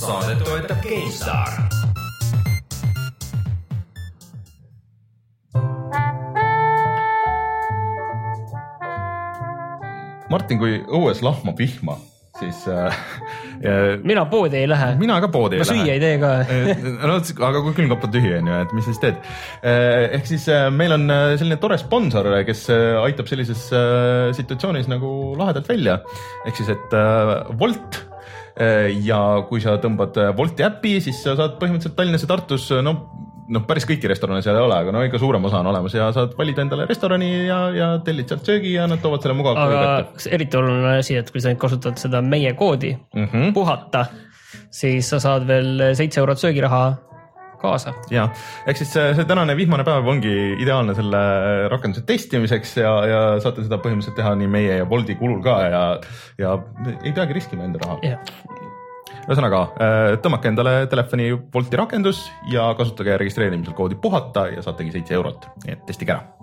saadet toetab GameStar. Martin, kui õues lahmab vihma, siis äh, mina poodi ei lähe. mina ka poodi ma ei lähe. süüa ei tee ka no aga kui külmkapp on tühi, onju, et mis siis teed. ehk siis äh, meil on äh, selline tore sponsor, kes äh, aitab sellises äh, situatsioonis nagu lahedalt välja. ehk siis, et äh, Wolt äh, ja kui sa tõmbad äh, Wolti äpi, siis sa saad põhimõtteliselt Tallinnas ja Tartus äh, no noh, päris kõiki restorane seal ei ole, aga no ikka suurem osa on olemas ja saad valida endale restorani ja, ja tellid sealt söögi ja nad toovad selle mugavalt koju aga eriti oluline asi, et kui sa nüüd kasutad seda meie koodi mm. -hmm. puhata, siis sa saad veel seitse eurot söögiraha kaasa. ja ehk siis see, see tänane vihmane päev ongi ideaalne selle rakenduse testimiseks ja, ja saate seda põhimõtteliselt teha nii meie ja Bolti kulul ka ja, ja ei peagi riskima enda raha. jah, ühesõnaga äh, tõmmake endale telefoni Bolti rakendus ja kasutage registreerimisel koodi puhata ja saategi seitse eurot, nii et testige ära.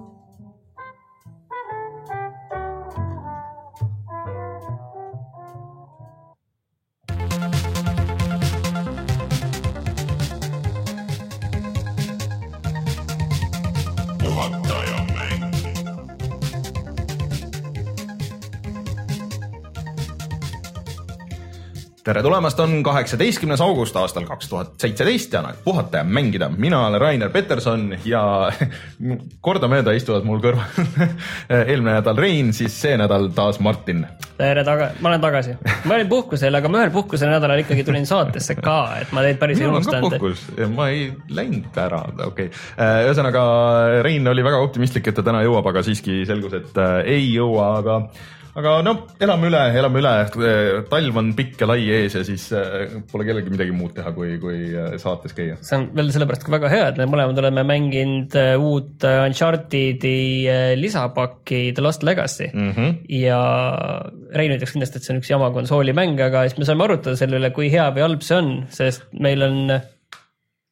Tere tulemast, on kaheksateistkümnes august aastal kaks tuhat seitseteist ja on aeg puhata ja mängida. mina olen Rainer Peterson ja kordamööda istuvad mul kõrval eelmine nädal Rein, siis see nädal taas Martin. tere taga, ma olen tagasi. ma olin puhkusel, aga ma ühel puhkusel nädalal ikkagi tulin saatesse ka, et ma teid päris ei unustanud. puhkus, ma ei läinud ära, okei okay.. ühesõnaga Rein oli väga optimistlik, et ta täna jõuab, aga siiski selgus, et äh, ei jõua, aga aga no elame üle, elame üle, talv on pikk ja lai ees ja siis äh, pole kellelgi midagi muud teha, kui, kui äh, saates käia. see on veel sellepärast ka väga hea, et me mõlemad oleme mänginud uut Uncharted'i lisapakki The Lost Legacy mm. Mhm. ja Rein ütleks kindlasti, et see on üks jama konsoolimäng, aga siis me saame arutada selle üle, kui hea või halb see on, sest meil on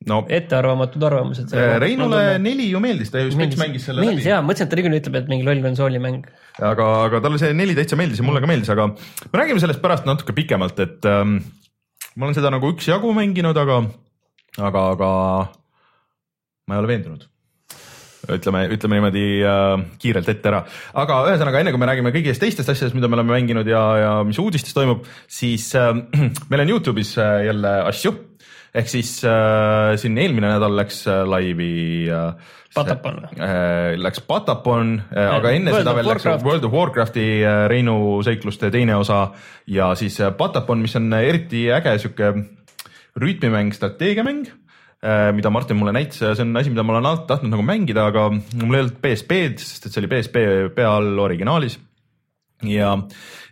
no. Ettearvamatud arvamused. äh, Reinule neli ju meeldis, ta just veits mängis selle meeldis läbi, jaa, mõtlesin, et ta niikuinii ütleb, et mingi loll konsoolimäng. aga, aga talle see neli täitsa meeldis ja mulle ka meeldis, aga me räägime sellest pärast natuke pikemalt, et ähm, ma olen seda nagu üksjagu mänginud, aga, aga, aga ma ei ole veendunud. Ütleme, ütleme niimoodi äh, kiirelt ette ära, aga ühesõnaga enne kui me räägime kõigist teistest asjadest, mida me oleme mänginud ja, ja mis uudistes toimub, siis äh, meil on Youtube'is äh, jälle asju ehk siis äh, siin eelmine nädal läks äh, laivi äh, Patapon või? äh, läks Patapon äh,, aga enne World seda veel läks Warcraft. World of Warcrafti äh, Reinu seikluste teine osa ja siis äh, Patapon, mis on eriti äge sihuke rütmimäng, strateegiamäng äh, mida Martin mulle näitas ja see on asi, mida ma olen alati tahtnud nagu mängida, aga mul ei olnud PSP-d, sest et see oli PSP peal originaalis ja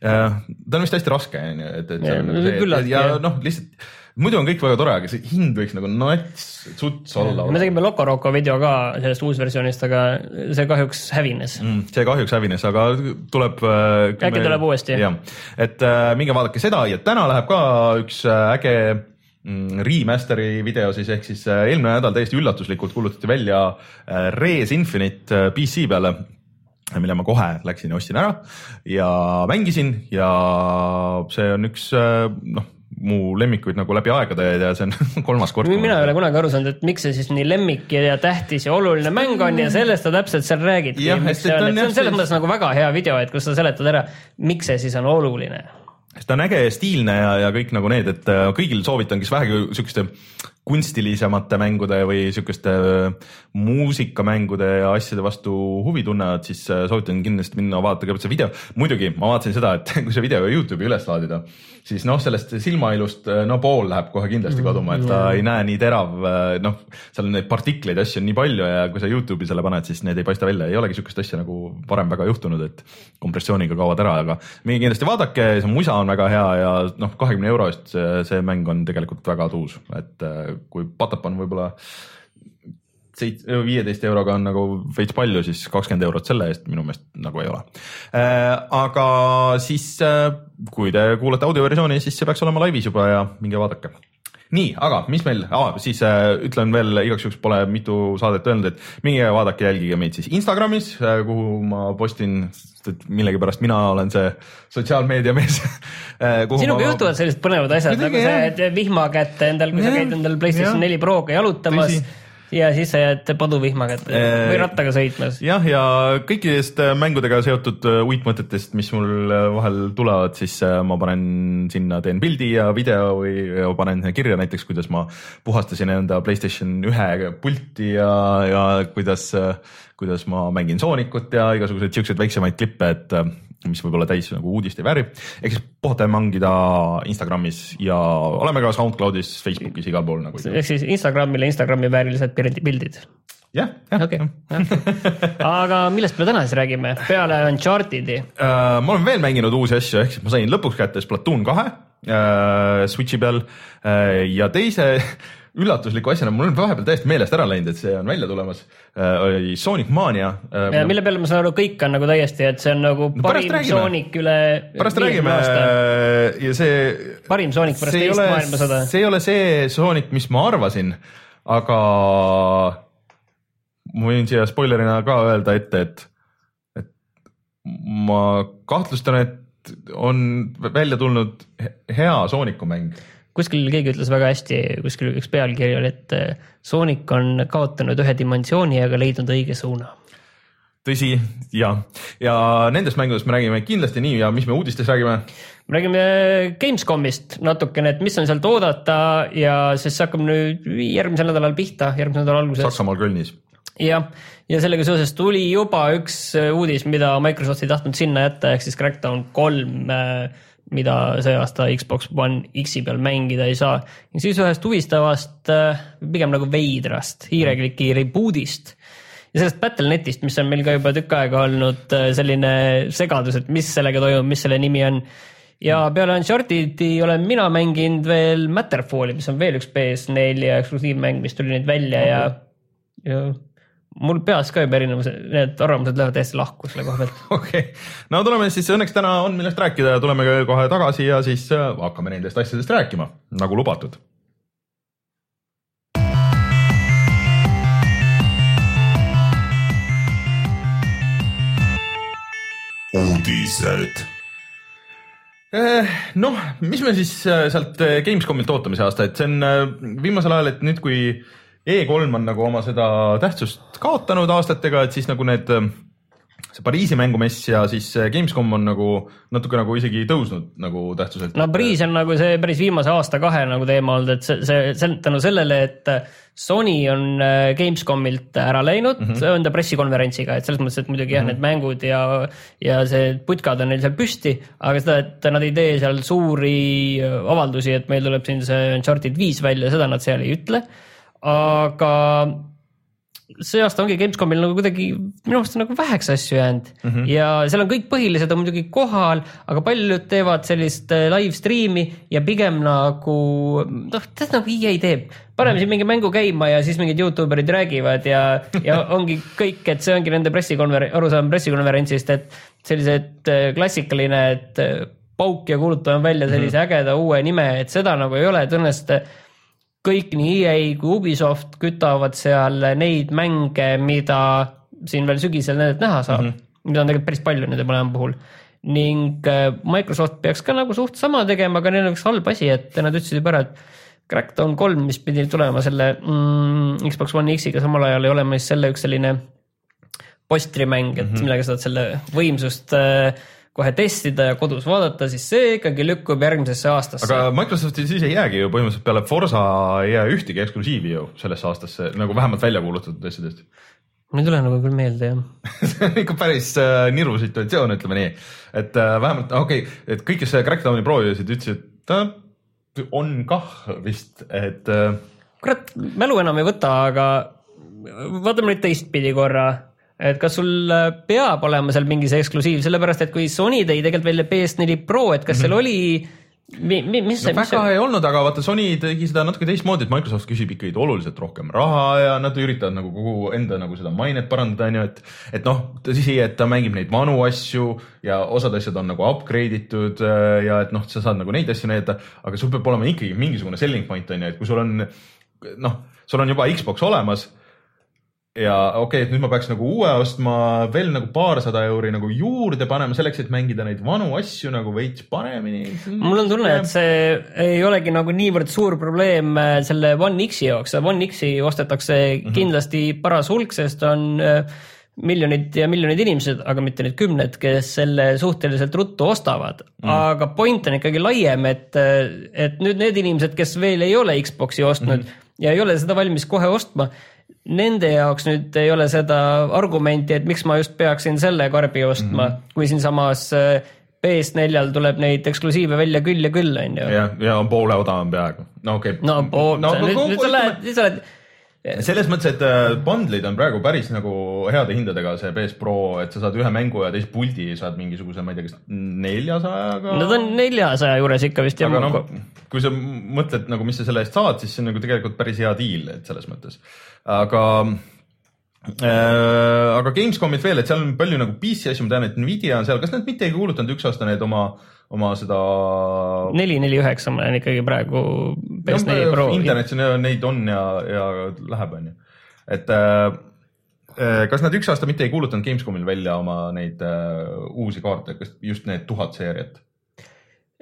äh, ta on vist hästi raske, onju, et, et Ja, ja noh, lihtsalt muidu on kõik väga tore, aga see hind võiks nagu nats, suts olla. me tegime Loco Roco video ka sellest uusversioonist, aga see kahjuks hävines. Mm, see kahjuks hävines, aga tuleb. Äkki tuleb uuesti. jah, et äh, minge vaadake seda ja täna läheb ka üks äh, äge mm, remaster'i video siis ehk siis äh, eelmine nädal täiesti üllatuslikult kuulutati välja äh, Res Infinite äh, PC peale mille ma kohe läksin ja ostsin ära ja mängisin ja see on üks äh, noh, mu lemmikuid nagu läbi aegade ja see on kolmas kord. mina ei ole kunagi aru saanud, et miks see siis nii lemmik ja tähtis ja oluline mäng on ja sellest ta täpselt seal räägibki see on, on on selles mõttes nagu väga hea video, et kus sa seletad ära, miks see siis on oluline. sest ta on äge ja stiilne ja, ja kõik nagu need, et äh, kõigil soovitan, kes vähegi siukeste kunstilisemate mängude või siukeste äh, muusikamängude ja asjade vastu huvi tunnevad, siis äh, soovitan kindlasti minna vaadata kõigepealt see video. muidugi ma vaatasin seda, et kui see video Youtube'i üles laadida, siis noh, sellest silmailust äh, no pool läheb kohe kindlasti kaduma, et ta ei näe nii terav, noh, seal on neid partikleid asju on nii palju ja kui sa Youtube'i selle paned, siis need ei paista välja, ei olegi siukest asja nagu varem väga juhtunud, et kompressiooniga kaovad ära, aga minge kindlasti vaadake, see musa on väga hea ja noh, kahekümne euro eest see, mäng on tegelikult väga tuus, et kui Patapon võib-olla seit-, viieteist euroga on nagu veits palju, siis kakskümmend eurot selle eest minu meelest nagu ei ole. aga siis, kui te kuulate audioversiooni, siis see peaks olema laivis juba ja minge vaadake. nii, aga mis meil ah,, siis äh, ütlen veel igaks juhuks pole mitu saadet öelnud, et minge vaadake, jälgige meid siis Instagramis, kuhu ma postin, sest et millegipärast mina olen see sotsiaalmeedia mees. sinuga juhtuvad sellised põnevad asjad nagu see jah. et vihma kätte endal, kui sa Jah, käid endal PlayStation neli Proga jalutamas Tõsi. Ja siis sa jääd paduvihma kätte Äh, või rattaga sõitmas. jah, ja kõikidest äh, mängudega seotud äh, uitmõtetest, mis mul vahel tulevad, siis ma panen sinna, teen pildi ja video või ja panen kirja näiteks, kuidas ma puhastasin enda Playstation ühe pulti ja, ja kuidas, kuidas ma mängin Soonicut ja igasuguseid siukseid väiksemaid klippe, et mis võib-olla täis nagu uudist ei vääri. ehk siis puhata ja mängida Instagramis ja oleme ka SoundCloudis, Facebookis, igal pool nagu. ehk siis Instagramile Instagrami väärilised pildi- pildid. jah, jah okei, aga millest me täna siis räägime, peale Uncharted'i? Äh, ma olen veel mänginud uusi asju, ehk siis ma sain lõpuks kätte Splatoon kahe äh, Switchi peal äh, ja teise üllatusliku asjana, mul on vahepeal täiesti meelest ära läinud, et see on välja tulemas äh,, oli Sonic Mania äh,. mille peale ma saan aru, kõik on nagu täiesti, et see on nagu No parim. Sonic üle pärast räägime äh, ja see. parim Sonic pärast teist maailmasõda. see ei ole see Sonic, mis ma arvasin, aga ma võin siia spoilerina ka öelda ette, et, et ma kahtlustan, et on välja tulnud he- hea Sooniku mäng kuskil keegi ütles väga hästi, kuskil üks pealkiri oli, et eh, Sonic on kaotanud ühe dimensiooni, aga leidnud õige suuna. tõsi ja, ja nendest mängudest me räägime kindlasti nii ja mis me uudistes räägime. me räägime Gamescomist natukene, et mis on sealt oodata ja siis hakkab nüüd järgmisel nädalal pihta, järgmise nädala alguses. Saksamaal Kölnis. jah, ja sellega seoses tuli juba üks äh, uudis, mida Microsoft ei tahtnud sinna jätta, ehk siis Crackdown kolm, mida see aasta Xbox One X-i peal mängida ei saa. ja siis ühest huvistavast, pigem nagu veidrast hiirekliki reboot'ist ja sellest Battle.netist, mis on meil ka juba tükk aega olnud äh, selline segadus, et mis sellega toimub, mis selle nimi on ja peale Uncharted'i olen mina mänginud veel Matterfalli, mis on veel üks PS4 eksklusiivmäng, mis tuli nüüd välja ja, ja mul peas ka juba erinevused, need arvamused lähevad täiesti lahku selle koha pealt. okei okay., no tuleme siis, õnneks täna on millest rääkida ja tuleme ka kohe tagasi ja siis äh, hakkame nendest asjadest rääkima, nagu lubatud. uudised. noh, mis me siis äh, sealt äh, Gamescomilt ootame see aasta, et see on viimasel ajal, et nüüd, kui E3 on nagu oma seda tähtsust kaotanud aastatega, et siis nagu need, see Pariisi mängumess ja siis Gamescom on nagu natuke nagu isegi tõusnud nagu tähtsuselt. no Priis on nagu see päris viimase aasta-kahe nagu teema olnud, et see, see, see tänu sellele, et Sony on äh, Gamescomilt ära läinud mm, -hmm. on ta pressikonverentsiga, et selles mõttes, et muidugi jah mm, -hmm. need mängud ja, ja see putkad on neil seal püsti, aga seda, et nad ei tee seal suuri äh, avaldusi, et meil tuleb siin see Uncharted viis välja, seda nad seal ei ütle. Aga see aasta ongi Gamescomil nagu kuidagi minu arust on nagu väheks asju jäänud mm -hmm. ja seal on kõik põhilised on muidugi kohal, aga paljud teevad sellist äh, live stream'i ja pigem nagu noh, tead nagu EA teeb, paneme siin mingi mängu käima ja siis mingid Youtube erid räägivad ja, ja ongi kõik, et see ongi nende pressikonver-, arusaam pressikonverentsist, et sellised äh, klassikaline, et äh, pauk ja kuulutame välja sellise mm -hmm. ägeda uue nime, et seda nagu ei ole, tõenäoliselt kõik nii EA kui Ubisoft kütavad seal neid mänge, mida siin veel sügisel nendelt näha saab mm, -hmm. mida on tegelikult päris palju nende mõlema puhul. ning äh, Microsoft peaks ka nagu suht sama tegema, aga neil on üks halb asi, et nad ütlesid juba ära, et Crackdown kolm, mis pidi tulema selle mm, Xbox One X-iga samal ajal ja olema siis selle üks selline postrimäng, et mm -hmm. millega saad selle võimsust äh, kohe testida ja kodus vaadata, siis see ikkagi lükkub järgmisesse aastasse. aga Microsoftil siis ei jäägi ju põhimõtteliselt peale Forsa ei jää ühtegi eksklusiivi ju sellesse aastasse nagu vähemalt välja kuulutatud asjadest. mul ei tule nagu küll meelde jah. see on ikka päris äh, niru situatsioon, ütleme nii, et äh, vähemalt okei okay,, et kõik, kes seda Crackdowni proovisid, ütlesid, et ta on kah vist, et äh, kurat, mälu enam ei võta, aga vaatame nüüd teistpidi korra, et kas sul äh, peab olema seal mingi see eksklusiiv, sellepärast et kui Sony tõi tegelikult välja PS4 Pro, et kas seal oli mi, mi, mis see no,, väga see, ei olnud, aga vaata Sony tegi seda natuke teistmoodi, et Microsoft küsib ikkagi oluliselt rohkem raha ja nad üritavad nagu kogu enda nagu seda mainet parandada, onju, et et noh, tõsi, et ta mängib neid vanu asju ja osad asjad on nagu upgrade itud äh, ja et noh, sa saad nagu neid asju näidata, aga sul peab olema ikkagi mingisugune selling point onju, et kui sul on noh, sul on juba Xbox olemas ja okei okay,, et nüüd ma peaks nagu uue ostma veel nagu paarsada euri nagu juurde panema selleks, et mängida neid vanu asju nagu veits paremini. mul on tunne, et see ei olegi nagu niivõrd suur probleem äh, selle One X-i jaoks, One X-i ostetakse mm. -hmm. kindlasti paras hulk, sest on äh, miljonid ja miljonid inimesed, aga mitte need kümned, kes selle suhteliselt ruttu ostavad mm.. aga point on ikkagi laiem, et, et nüüd need inimesed, kes veel ei ole Xbox'i ostnud mm ja ei ole seda valmis kohe ostma, nende jaoks nüüd ei ole seda argumenti, et miks ma just peaksin selle karbi ostma mm. -hmm. kui siinsamas äh, PS4-l tuleb neid eksklusiive välja küll ja küll, on ju. ja, ja on poole odavam peaaegu, no okei okay.. no, no no, nüüd, nüüd sa lähed, nüüd sa lähed, selles mõttes, et äh, bundle'id on praegu päris nagu heade hindadega, see PS Pro, et sa saad ühe mängu ja teise puldi saad mingisuguse, ma ei tea, kas neljasajaga. nad on neljasaja juures ikka vist ja aga noh, kui sa mõtled nagu, mis sa selle eest saad, siis see on nagu tegelikult päris hea deal, et selles mõttes, aga äh, aga Gamescomit veel, et seal on palju nagu PC asju, ma tean, et Nvidia on seal, kas nad mitte ei kuulutanud üks aasta need oma, oma seda neli, neli, üheksa ma olen ikkagi praegu PS4 Pro. internetis on, neid on ja, ja läheb, onju. et äh, äh, kas nad üks aasta mitte ei kuulutanud Gamescomil välja oma neid äh, uusi kaarte, kas just need tuhat seeriat?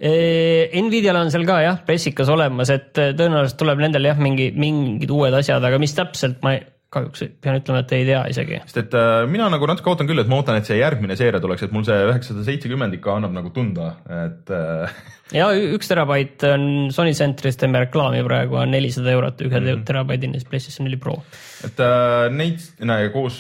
Nvidial on seal ka jah, pressikas olemas, et äh, tõenäoliselt tuleb nendel jah, mingi, mingid uued asjad, aga mis täpselt, ma ei, kahjuks pean ütlema, et ei tea isegi. sest et äh, mina nagu natuke ootan küll, et ma ootan, et see järgmine seeria tuleks, et mul see üheksasada seitsekümmend ikka annab nagu tunda, et äh, ja üks terabait on Sony Centris, teeme reklaami praegu, on nelisada eurot ühe mm -hmm. terabaidini PlayStation neli Pro. et äh, neid, näe koos,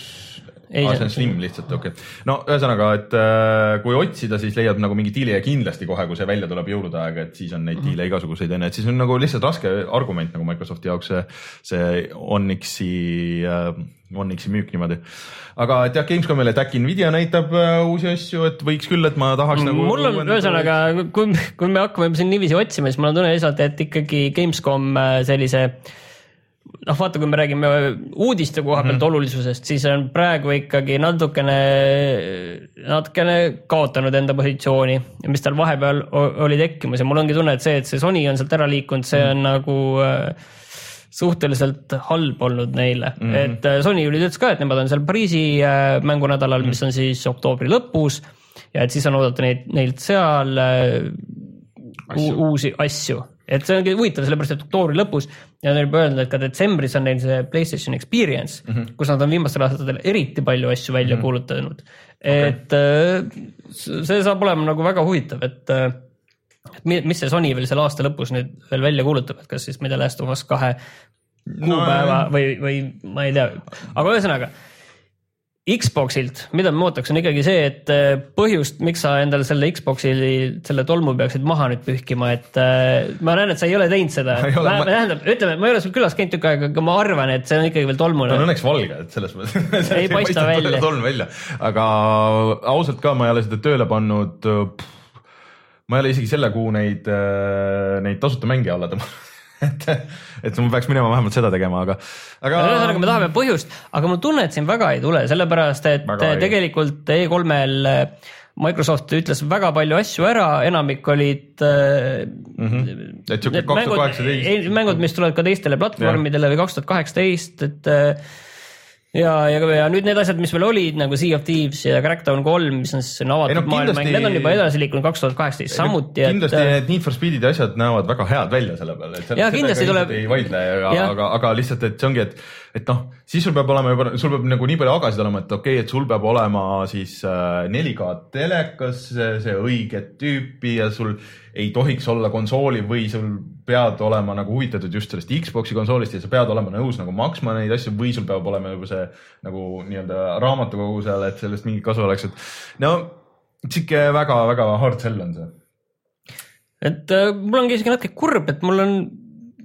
Ei, see see- on Slim lihtsalt, okei okay.. no ühesõnaga, et äh, kui otsida, siis leiad nagu mingi diili ja kindlasti kohe, kui see välja tuleb jõulude aega, et siis on neid diile igasuguseid onju, et siis on nagu lihtsalt raske argument nagu Microsofti jaoks see, see Onyxi äh,, Onyxi müük niimoodi. aga et jah, Gamescomil, et äkki Nvidia näitab äh, uusi asju, et võiks küll, et ma tahaks nagu. mul on ühesõnaga, kui, kui me hakkame siin niiviisi otsima, siis mul on tunne lihtsalt, et ikkagi Gamescom äh, sellise noh, vaata, kui me räägime uudiste koha pealt mm olulisusest, siis on praegu ikkagi natukene, natukene kaotanud enda positsiooni, mis tal vahepeal oli tekkimas ja mul ongi tunne, et see, et see Sony on sealt ära liikunud, see on nagu äh, suhteliselt halb olnud neile mm, -hmm. et äh, Sony ütles ka, et nemad on seal Pariisi äh, mängunädalal mm, -hmm. mis on siis oktoobri lõpus ja et siis on oodata neid, neilt seal äh, Asju. uusi asju, et see ongi huvitav, sellepärast et oktoobri lõpus ja neil juba öeldud, et ka detsembris on neil see Playstation Experience mm, -hmm. kus nad on viimastel aastatel eriti palju asju välja mm -hmm. kuulutanud. et äh, see saab olema nagu väga huvitav, et äh, et mi- mis see Sony veel selle aasta lõpus nüüd veel välja kuulutab, et kas siis ma ei tea, Last of Us kahe kuupäeva no, või, või ma ei tea, aga ühesõnaga Xboxilt, mida ma ootaks, on ikkagi see, et äh, põhjust, miks sa endale selle Xbox'i selle tolmu peaksid maha nüüd pühkima, et äh, ma näen, et sa ei ole teinud seda. Tähendab, ütleme, ma ei ole sul külas käinud tükk aega, aga ma arvan, et see on ikkagi veel tolmune ta on õnneks valge, et selles mõttes. Ei paista välja. tolm välja, aga ausalt ka ma ei ole seda tööle pannud. ma ei ole isegi selle kuu neid, neid tasuta mänge alla tõmmanud et, et ma peaks minema vähemalt seda tegema, aga, aga. ühesõnaga, me tahame põhjust, aga mul tunne, et siin väga ei tule, sellepärast et Väga tegelikult E3-l Microsoft ütles väga palju asju ära, enamik olid äh, Mhm. et need kaks tuhat mängud, kaheksateist. mängud, mis tulevad ka teistele platvormidele või kaks tuhat kaheksateist, et äh, ja, ja, ja nüüd need asjad, mis veel olid nagu Sea of Thieves ja Crackdown kolm, mis on siis selline avatud no maailm, need on juba edasi liikunud kaks tuhat kaheksateist samuti, kindlasti et äh, need Need for Speedid ja asjad näevad väga head välja selle peale, et sellega kindlasti tuleb- ei vaidle, aga aga, aga lihtsalt, et see ongi, et, et noh, siis sul peab olema juba, sul peab nagu nii palju agasid olema, et okei okay,, et sul peab olema siis äh, 4K telekas, see õiget tüüpi ja sul ei tohiks olla konsooli või sul pead olema nagu huvitatud just sellest Xbox'i konsoolist ja sa pead olema nõus nagu maksma neid asju või sul peab olema juba see nagu nii-öelda raamatukogu seal, et sellest mingit kasu oleks, et no sihuke väga-väga hard sell on see et äh, mul ongi isegi natuke kurb, et mul on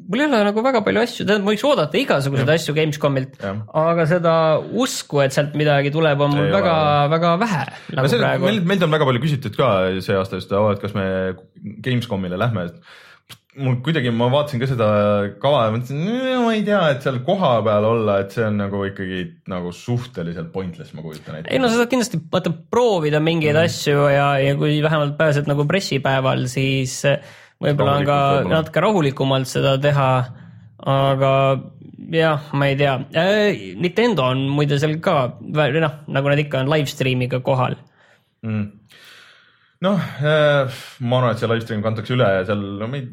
mul ei ole nagu väga palju asju, tähendab, ma võiks oodata igasuguseid asju Gamescomilt aga seda usku, et sealt midagi tuleb, on mul Ei väga ole., väga vähe nagu meilt on väga palju küsitud ka see aasta just, et kas me Gamescomile lähme. Mul kuidagi, ma vaatasin ka seda kava ja mõtlesin, ma ei tea, et seal kohapeal olla, et see on nagu ikkagi nagu suhteliselt pointless, ma kujutan ette. ei no sa saad kindlasti vaata proovida mingeid mm. asju ja, ja kui vähemalt pääsed nagu pressipäeval, siis võib-olla on ka võib-olla. natuke rahulikumalt seda teha. aga jah, ma ei tea, Nintendo on muide seal ka, noh, nagu nad ikka on live stream'iga kohal. mm.. noh, ma arvan, et see live stream kantakse üle ja seal, no ma ei,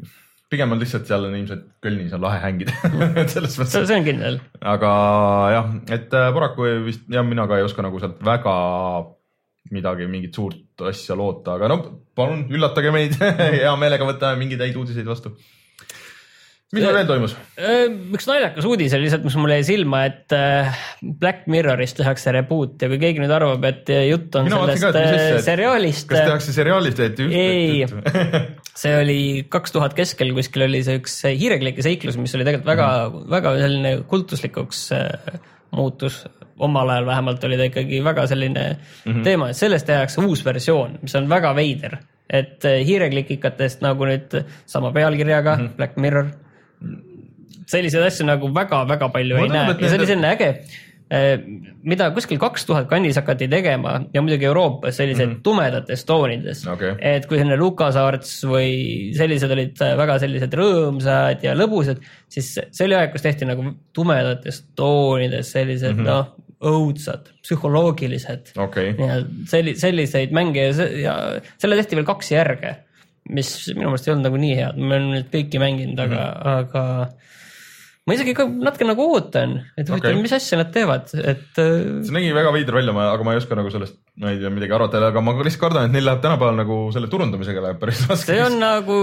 pigem on lihtsalt seal on ilmselt Kölnis on lahe hängida et selles mõttes see, on kindel. aga jah, et äh, paraku vist jah, mina ka ei oska nagu sealt väga midagi, mingit suurt asja loota, aga no palun üllatage meid hea meelega võtame mingeid häid uudiseid vastu. mis meil veel toimus? üks naljakas uudis oli lihtsalt, mis mul jäi silma, et äh, Black Mirrorist tehakse reboot ja kui keegi nüüd arvab, et jutt on vaatasin sellest ka, äh, seriaalist. kas tehakse seriaalist et Ei. see oli kaks tuhat keskel kuskil oli see üks hiireklike seiklus, mis oli tegelikult väga mm, väga selline kultuslikuks äh, muutus. omal ajal vähemalt oli ta ikkagi väga selline mm -hmm. teema, et sellest tehakse uus versioon, mis on väga veider. et äh, hiireklikikatest nagu nüüd sama pealkirjaga mm -hmm. Black Mirror. selliseid asju nagu väga-väga palju Mulle ei näe ja see oli selline äge, mida kuskil kaks tuhat kandis hakati tegema ja muidugi Euroopas sellised mm -hmm. tumedates toonides Okei. et kui selline LucasArts või sellised olid väga sellised rõõmsad ja lõbusad, siis see oli aeg, kus tehti nagu tumedates toonides sellised mm -hmm. noh, õudsad, psühholoogilised ja selli-, selliseid mänge ja, ja selle tehti veel kaks järge, mis minu meelest ei olnud nagu nii head, ma olen neid kõiki mänginud, aga mm, -hmm. aga ma isegi ka natuke nagu ootan, et huvitav okay., mis asja nad teevad, et äh, see nägi väga veider välja, aga ma ei oska nagu sellest, ma ei tea midagi arvata, aga ma lihtsalt kardan, et neil läheb tänapäeval nagu selle turundamisega läheb päris raskeks. see on nagu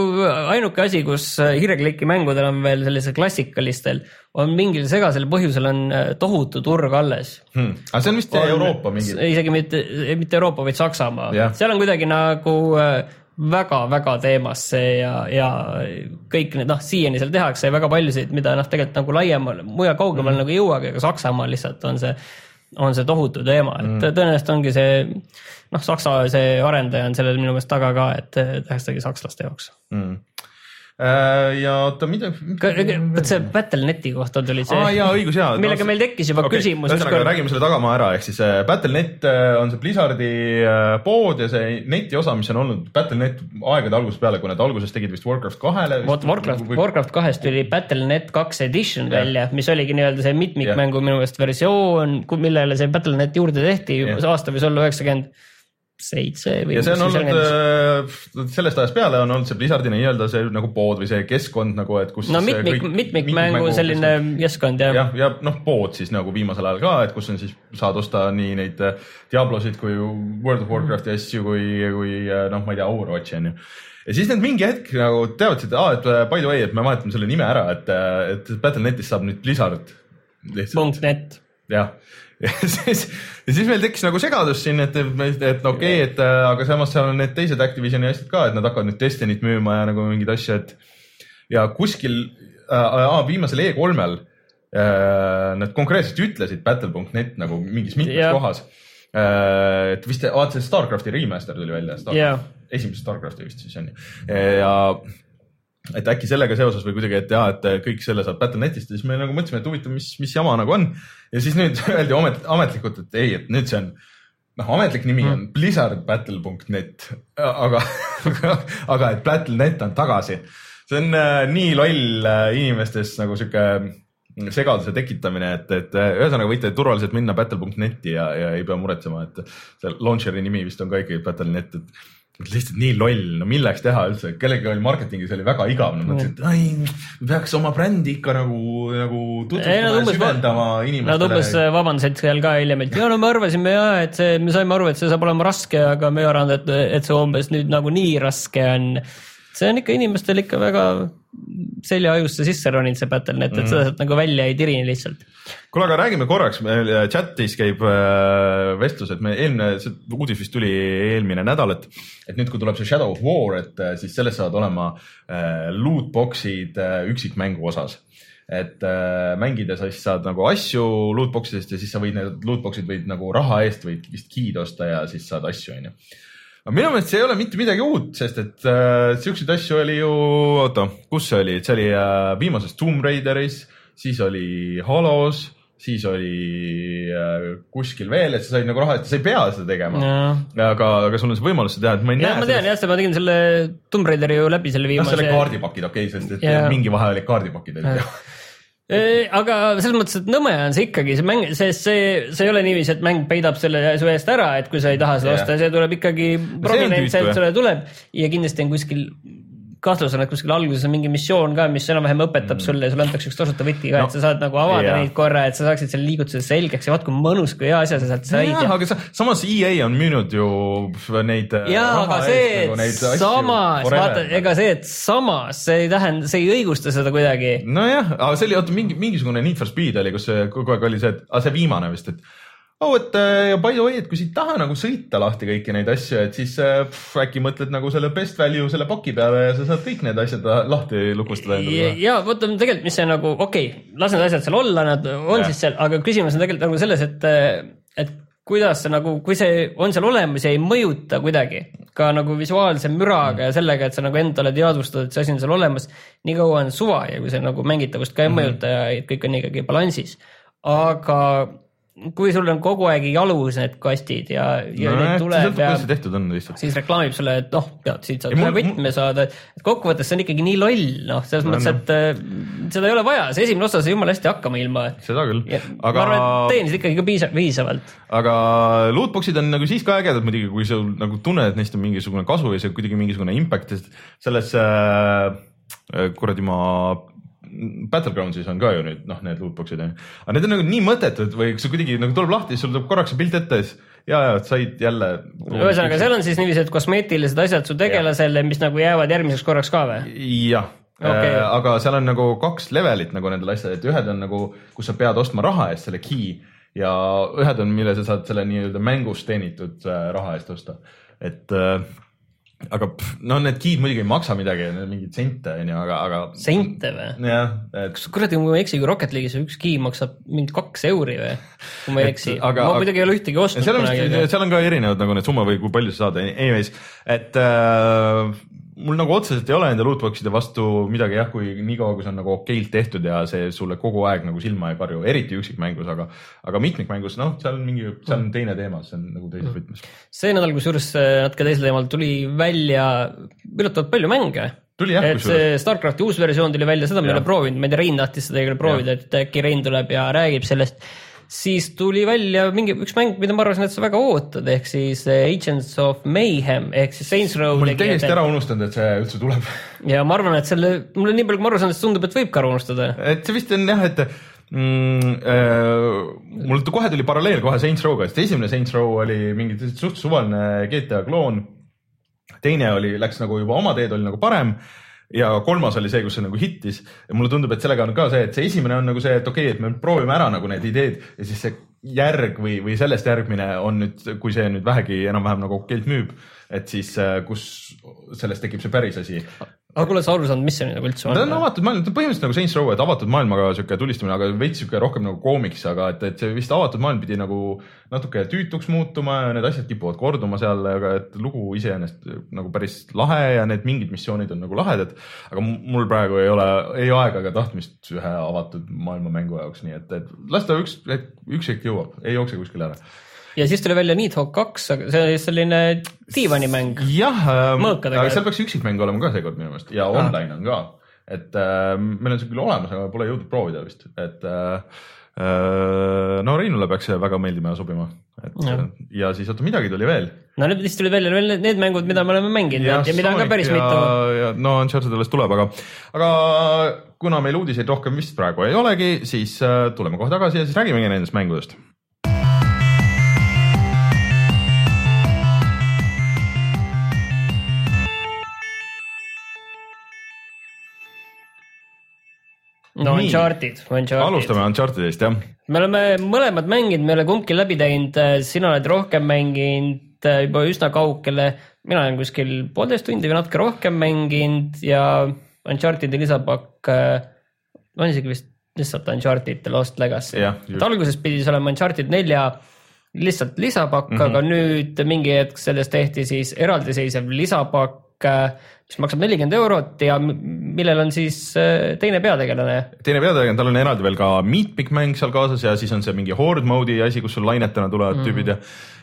ainuke asi, kus hiirekliki mängudel on veel sellisel klassikalistel on mingil segasel põhjusel on äh, tohutu turg alles. hmm.. aga see on vist Euroopa mingi. isegi mitte, mitte Euroopa, vaid Saksamaa Jah. seal on kuidagi nagu väga-väga teemas see ja, ja kõik need noh, siiani seal tehakse väga paljusid, mida noh, tegelikult nagu laiemal, mujal kaugemal mm. nagu ei jõuagi, aga Saksamaal lihtsalt on see, on see tohutu teema, et mm. tõenäoliselt ongi see noh, Saksa see arendaja on sellel minu meelest taga ka, et tehaksegi sakslaste jaoks. Hmm. Äh, ja oota, mida. vot see Battle.net'i kohta tuli see aa jaa, õigus jaa. millega meil tekkis juba okay. küsimus. ühesõnaga, räägime selle tagamaa ära, ehk siis äh, Battle.net äh, on see Blizzardi pood ja see neti osa, mis on olnud Battle.net aegade algusest peale, kui nad alguses tegid vist Warcraft kahele. vot Warcraft, Warcraft kahest tuli Battle.net kaks edition Jah. välja, mis oligi nii-öelda see mitmikmängu minu meelest versioon, millele see Battle.net juurde tehti, aasta võis olla üheksakümmend seitse või. ja see on olnud äh, sellest ajast peale on olnud see Blizzardi nii-öelda see nagu pood või see keskkond nagu, et kus. no mitmik, mitmikmängu selline keskkond jah ja.. jah, ja noh, pood siis nagu viimasel ajal ka, et kus on siis, saad osta nii neid äh, Diablosid kui World of Warcrafti asju kui, kui äh, noh, ma ei tea, Overwatchi on ju. ja siis nad mingi hetk nagu teavad, et by the way, et me vahetame selle nime ära, et, et Battle.netist saab nüüd Blizzard punkt net. jah, ja siis, ja siis meil tekkis nagu segadus siin, et, et, et okei okay,, et aga samas seal on need teised Activisioni asjad ka, et nad hakkavad nüüd Destiny't müüma ja nagu mingeid asju, et ja kuskil äh, viimasel E3-l äh, nad konkreetselt ütlesid battle.net nagu mingis mitmes Jah. kohas äh,. et vist vaata see Starcrafti remaster tuli välja, Jah. esimese Starcrafti vist siis on ju ja et äkki sellega seoses või kuidagi, et jaa, et kõik selle saab Battle.netist ja siis me nagu mõtlesime, et huvitav, mis, mis jama nagu on. ja siis nüüd öeldi amet, ametlikult, et ei, et nüüd see on, noh, ametlik nimi on blizzardbattle.net, aga, aga, aga et Battle.net on tagasi. see on äh, nii loll äh, inimestes nagu sihuke segaduse tekitamine, et, et äh, ühesõnaga võite turvaliselt minna battle.net'i ja, ja ei pea muretsema, et see launcher'i nimi vist on ka ikkagi battle.net, et et lihtsalt nii loll, no milleks teha üldse, kellelgi oli marketingis oli väga igav, nad mõtlesid, et ai, peaks oma brändi ikka nagu, nagu tutvustama ja süvendama Nad umbes inimestele. vabandasid seal ka hiljem, et ja no me arvasime ja, et see, me saime aru, et see saab olema raske, aga me ei arvanud, et, et see umbes nüüd nagu nii raske on. see on ikka inimestel ikka väga seljaajusse sisse roninud see Battle.net, et seda sealt nagu välja ei tirini lihtsalt. kuule, aga räägime korraks, meil chatis käib äh, vestlus, et me eelmine, see uudis vist tuli eelmine nädal, et, et nüüd, kui tuleb see Shadow of War, et äh, siis selles saavad olema äh, lootbox'id äh, üksikmängu osas. et äh, mängida sa siis saad nagu asju lootbox idest ja siis sa võid need lootbox'id võid nagu raha eest võid vist key'd osta ja siis saad asju, onju. Aga minu meelest see ei ole mitte midagi uut, sest et äh, siukseid asju oli ju, oota, kus see oli, see oli äh, viimases Tomb Raideris, siis oli Halos, siis oli äh, kuskil veel, et sa said nagu raha eest, sa ei pea seda tegema. aga, aga sul on see võimalus seda teha, et ma ei jah, näe ma tean jah, seda ma tegin selle Tomb Raideri ju läbi selle noh, viimase selle. kaardipakid, okei okay,, sest et Jaa. mingi vahe oli kaardipakid olid ju. Aga selles mõttes, et nõme on see ikkagi, see mäng, sest see, see ei ole niiviisi, et mäng peidab selle su eest ära, et kui sa ei taha seda Jah. osta, see tuleb ikkagi prominentselt sulle tuleb ja kindlasti on kuskil kahtlus on, et kuskil alguses on mingi missioon ka, mis enam-vähem õpetab mm. sulle ja sulle antakse üks tasuta võti ka no,, et sa saad nagu avada jaa. neid korra, et sa saaksid selle liigutuse selgeks ja vaat kui mõnus, kui hea asja sa sealt said jah, aga sa, samas EA on müünud ju neid. jaa, aga see, et samas, vaata, ega see, et samas, see ei tähenda, see ei õigusta seda kuidagi. nojah, aga see oli, oota mingi, mingisugune Need for Speed oli, kus kogu aeg oli see, et, see viimane vist, et oh, et äh, ja by the way, et kui sa ei taha nagu sõita lahti kõiki neid asju, et siis äh, pff, äkki mõtled nagu selle best value selle paki peale ja sa saad kõik need asjad lahti lukustada ja, ja vot on tegelikult, mis see nagu okei okay,, las need asjad seal olla, nad on ja. siis seal, aga küsimus on tegelikult nagu selles, et, et kuidas see nagu, kui see on seal olemas ja ei mõjuta kuidagi ka nagu visuaalse müraga ja sellega, et sa nagu endale teadvustad, et see asi on seal olemas, nii kaua on suva ja kui see nagu mängitavust ka ei Mhm. mõjuta ja kõik on ikkagi balansis. aga kui sul on kogu aeg jalus need kastid ja, ja nojah, neid tuleb ja on siis reklaamib sulle, et noh, tead, siit saad ühe võtme saada, et kokkuvõttes see on ikkagi nii loll, noh, selles No, mõttes, et äh, seda ei ole vaja, see esimene osa sai jumala hästi hakkama ilma. seda küll, ma aga arvan, et teenisid ikkagi ka piisa-, piisavalt. aga lootbox'id on nagu siis ka ägedad muidugi, kui sul nagu tunned, et neist on mingisugune kasu ja see kuidagi mingisugune impact, sest selles äh, kuradi ma Battlegroundsis on ka ju nüüd noh, need lootbox'id on ju, aga need on nagu nii mõttetud või kui see kuidagi nagu tuleb lahti, sul tuleb korraks see pilt ette ja siis ja, ja said jälle. ühesõnaga, seal on siis niiviisi, et kosmeetilised asjad su tegelasele, mis nagu jäävad järgmiseks korraks ka või? jah Okei. okay., aga seal on nagu kaks levelit nagu nendel asjadel, et ühed on nagu, kus sa pead ostma raha eest selle key ja ühed on, mille sa saad selle nii-öelda mängus teenitud äh, raha eest osta, et äh, aga pff, no need key'd muidugi ei maksa midagi, need on mingid sente onju, aga, aga. sente või? jah, et kas kuradi, kui ma ei eksi, kui Rocket League'is üks key maksab mingi kaks euri või? kui ma ei eksi, aga- ma muidugi ei ole ühtegi Ja ostnud seal on seal on ka erinevad nagu need summa või kui palju sa saad, anyways, et äh, mul nagu otseselt ei ole nende lootbox'ide vastu midagi jah, kui niikaua, kui see on nagu okeilt tehtud ja see sulle kogu aeg nagu silma ei karju, eriti üksikmängus, aga, aga mitmikmängus, noh, seal on mingi, seal on teine teema, see on nagu teises võtmes. see nädal kusjuures äh, natuke teisel teemal tuli välja üllatavalt palju mänge tuli jah, et kusjuures. see StarCrafti uus versioon tuli välja, seda ma ei ole proovinud, ma ei tea, Rein tahtis seda ei ole proovida, et äkki Rein tuleb ja räägib sellest. Siis tuli välja mingi üks mäng, mida ma arvasin, et sa väga ootad, ehk siis eh, Agents of Mayhem ehk siis Saints Row ma olin täiesti ära unustanud, et see üldse tuleb. ja ma arvan, et selle, mulle nii palju, kui ma aru saan, siis tundub, et võib ka ära unustada. et see vist on jah, et mm, äh, mul kohe tuli paralleel kohe Saints Row'ga, sest esimene Saints Row oli mingi suht suvaline GTA kloon. teine oli, läks nagu juba oma teed, oli nagu parem ja kolmas oli see, kus see nagu hittis ja mulle tundub, et sellega on ka see, et see esimene on nagu see, et okei okay,, et me proovime ära nagu need ideed ja siis see järg või, või sellest järgmine on nüüd, kui see nüüd vähegi enam-vähem nagu okeilt müüb, et siis äh, kus sellest tekib see päris asi. Aga kuule, sa aru saanud, mis see nagu üldse ta on on? avatud maailm, ta on põhimõtteliselt nagu Saints Row, et avatud maailmaga sihuke tulistamine, aga veits sihuke rohkem nagu koomiks, aga et, et see vist avatud maailm pidi nagu natuke tüütuks muutuma ja need asjad kipuvad korduma seal, aga et lugu iseenesest nagu päris lahe ja need mingid missioonid on nagu lahedad. aga mu- mul praegu ei ole ei aega ega tahtmist ühe avatud maailma mängu jaoks, nii et, et las ta üks, üks hetk jõuab, ei jookse kuskile ära. Ja siis tuli välja Needhawk kaks, aga see oli selline diivanimäng. jah, Mõõkadega. aga seal peaks üksikmäng olema ka seekord minu meelest ja online on ka, et äh, meil on see küll olemas, aga pole jõudnud proovida vist, et äh, äh, no Reinule peaks see väga meeldima ja sobima, et ja, ja siis oota midagi tuli veel. no nüüd siis tulid välja veel need- need mängud, mida me oleme mänginud ja, ja mida on ka päris ja, mitu. no Uncharted alles tuleb, aga, aga kuna meil uudiseid rohkem vist praegu ei olegi, siis äh, tuleme kohe tagasi ja siis räägimegi nendest mängudest. No Nii. Uncharted, Uncharted. alustame Unchartedist jah. me oleme mõlemad mänginud, me ei ole kumbki läbi teinud, sina oled rohkem mänginud äh, juba üsna kaugele, mina olen kuskil poolteist tundi või natuke rohkem mänginud ja Uncharted'i lisapakk äh, on isegi vist lihtsalt Uncharted The Lost Legacy. Et alguses pidi see olema Uncharted nelja lihtsalt lisapakk mm, -hmm. aga nüüd mingi hetk sellest tehti siis eraldiseisev lisapakk, mis maksab nelikümmend eurot ja millel on siis äh, teine peategelane teine peategelane, tal on eraldi veel ka meatpick-mäng seal kaasas ja siis on see mingi horde mode'i asi, kus sul lainetena tulevad mm. tüübid ja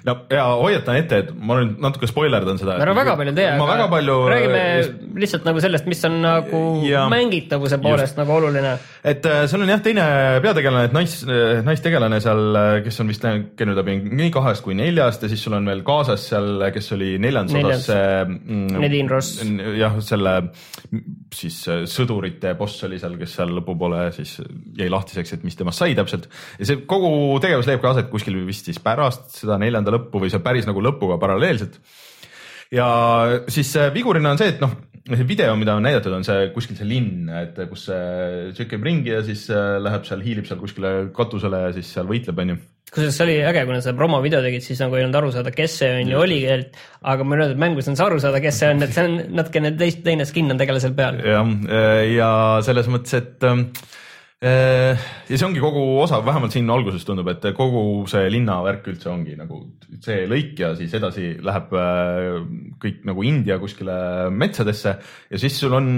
no ja hoiatan ette, et ma nüüd natuke spoilerdan seda. ära väga palju tee, ma väga palju. räägime lihtsalt nagu sellest, mis on nagu Ja. mängitavuse poolest nagu oluline. et äh, seal on jah, teine peategelane, et nais, naistegelane seal, kes on vist läinud- käinud läbi nii kahest kui neljast ja siis sul on veel kaasas seal, kes oli neljandas osas see mm, Nadine Ross. jah, selle siis äh, sõdurite boss oli seal, kes seal lõpupoole siis jäi lahtiseks, et mis temast sai täpselt ja see kogu tegevus leiab ka aset kuskil vist siis pärast seda neljanda lõppu või see päris nagu lõpuga paralleelselt ja siis vigurina on see, et noh, see video, mida on näidatud, on see kuskil see linn, et kus see tšikk käib ringi ja siis äh, läheb seal, hiilib seal kuskile katusele ja siis seal võitleb, onju. kusjuures see oli äge, kuna sa promovideo tegid, siis nagu ei olnud aru saada, kes see on ja oli, aga ma olen öelnud, et mängus on see aru saada, kes see on, et see on natukene teist, teine skin on tegelasel peal. jah, ja selles mõttes, et ähm, äh, ja see ongi kogu osa, vähemalt siin alguses tundub, et kogu see linnavärk üldse ongi nagu see lõik ja siis edasi läheb äh, kõik nagu India kuskile metsadesse ja siis sul on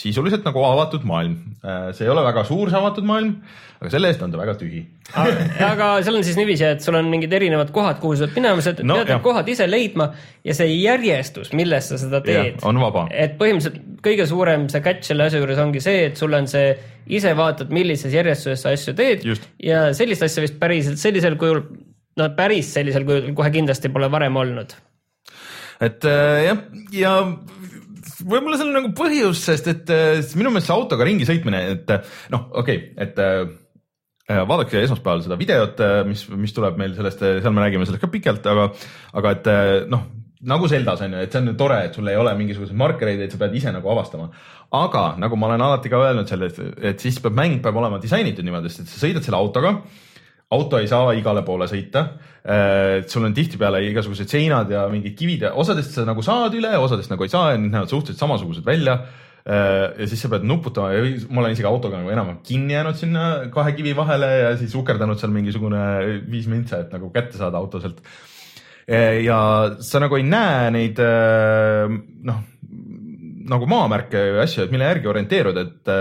sisuliselt nagu avatud maailm. see ei ole väga suur see avatud maailm, aga selle eest on ta väga tühi. aga seal on siis niiviisi, et sul on mingid erinevad kohad, kuhu sa pead minema, sa No pead need kohad ise leidma ja see järjestus, milles sa seda teed, on vaba. et põhimõtteliselt kõige suurem see catch selle asja juures ongi see, et sul on see, ise vaatad, millises järjestuses sa asju teed Just. ja sellist asja vist päriselt sellisel kujul, no päris sellisel kujul kohe kindlasti pole varem olnud. et äh, jah, ja võib-olla seal on nagu põhjus, sest et äh, minu meelest see autoga ringi sõitmine, et äh, noh, okei okay,, et äh, vaadake esmaspäeval seda videot, mis, mis tuleb meil sellest, seal me räägime sellest ka pikalt, aga, aga et noh, nagu Zeldas on ju, et see on tore, et sul ei ole mingisuguseid markereid, et sa pead ise nagu avastama. aga nagu ma olen alati ka öelnud selle, et siis peab mäng peab olema disainitud niimoodi, et sa sõidad selle autoga auto ei saa igale poole sõita. sul on tihtipeale igasugused seinad ja mingid kivid ja osadest sa nagu saad üle, osadest nagu ei saa ja need näevad suhteliselt samasugused välja. ja siis sa pead nuputama ja ma olen isegi autoga nagu enam-vähem kinni jäänud sinna kahe kivi vahele ja siis ukerdanud seal mingisugune viis mintsa, et nagu kätte saada auto sealt. ja sa nagu ei näe neid noh, nagu maamärke ja asju, et mille järgi orienteeruda, et,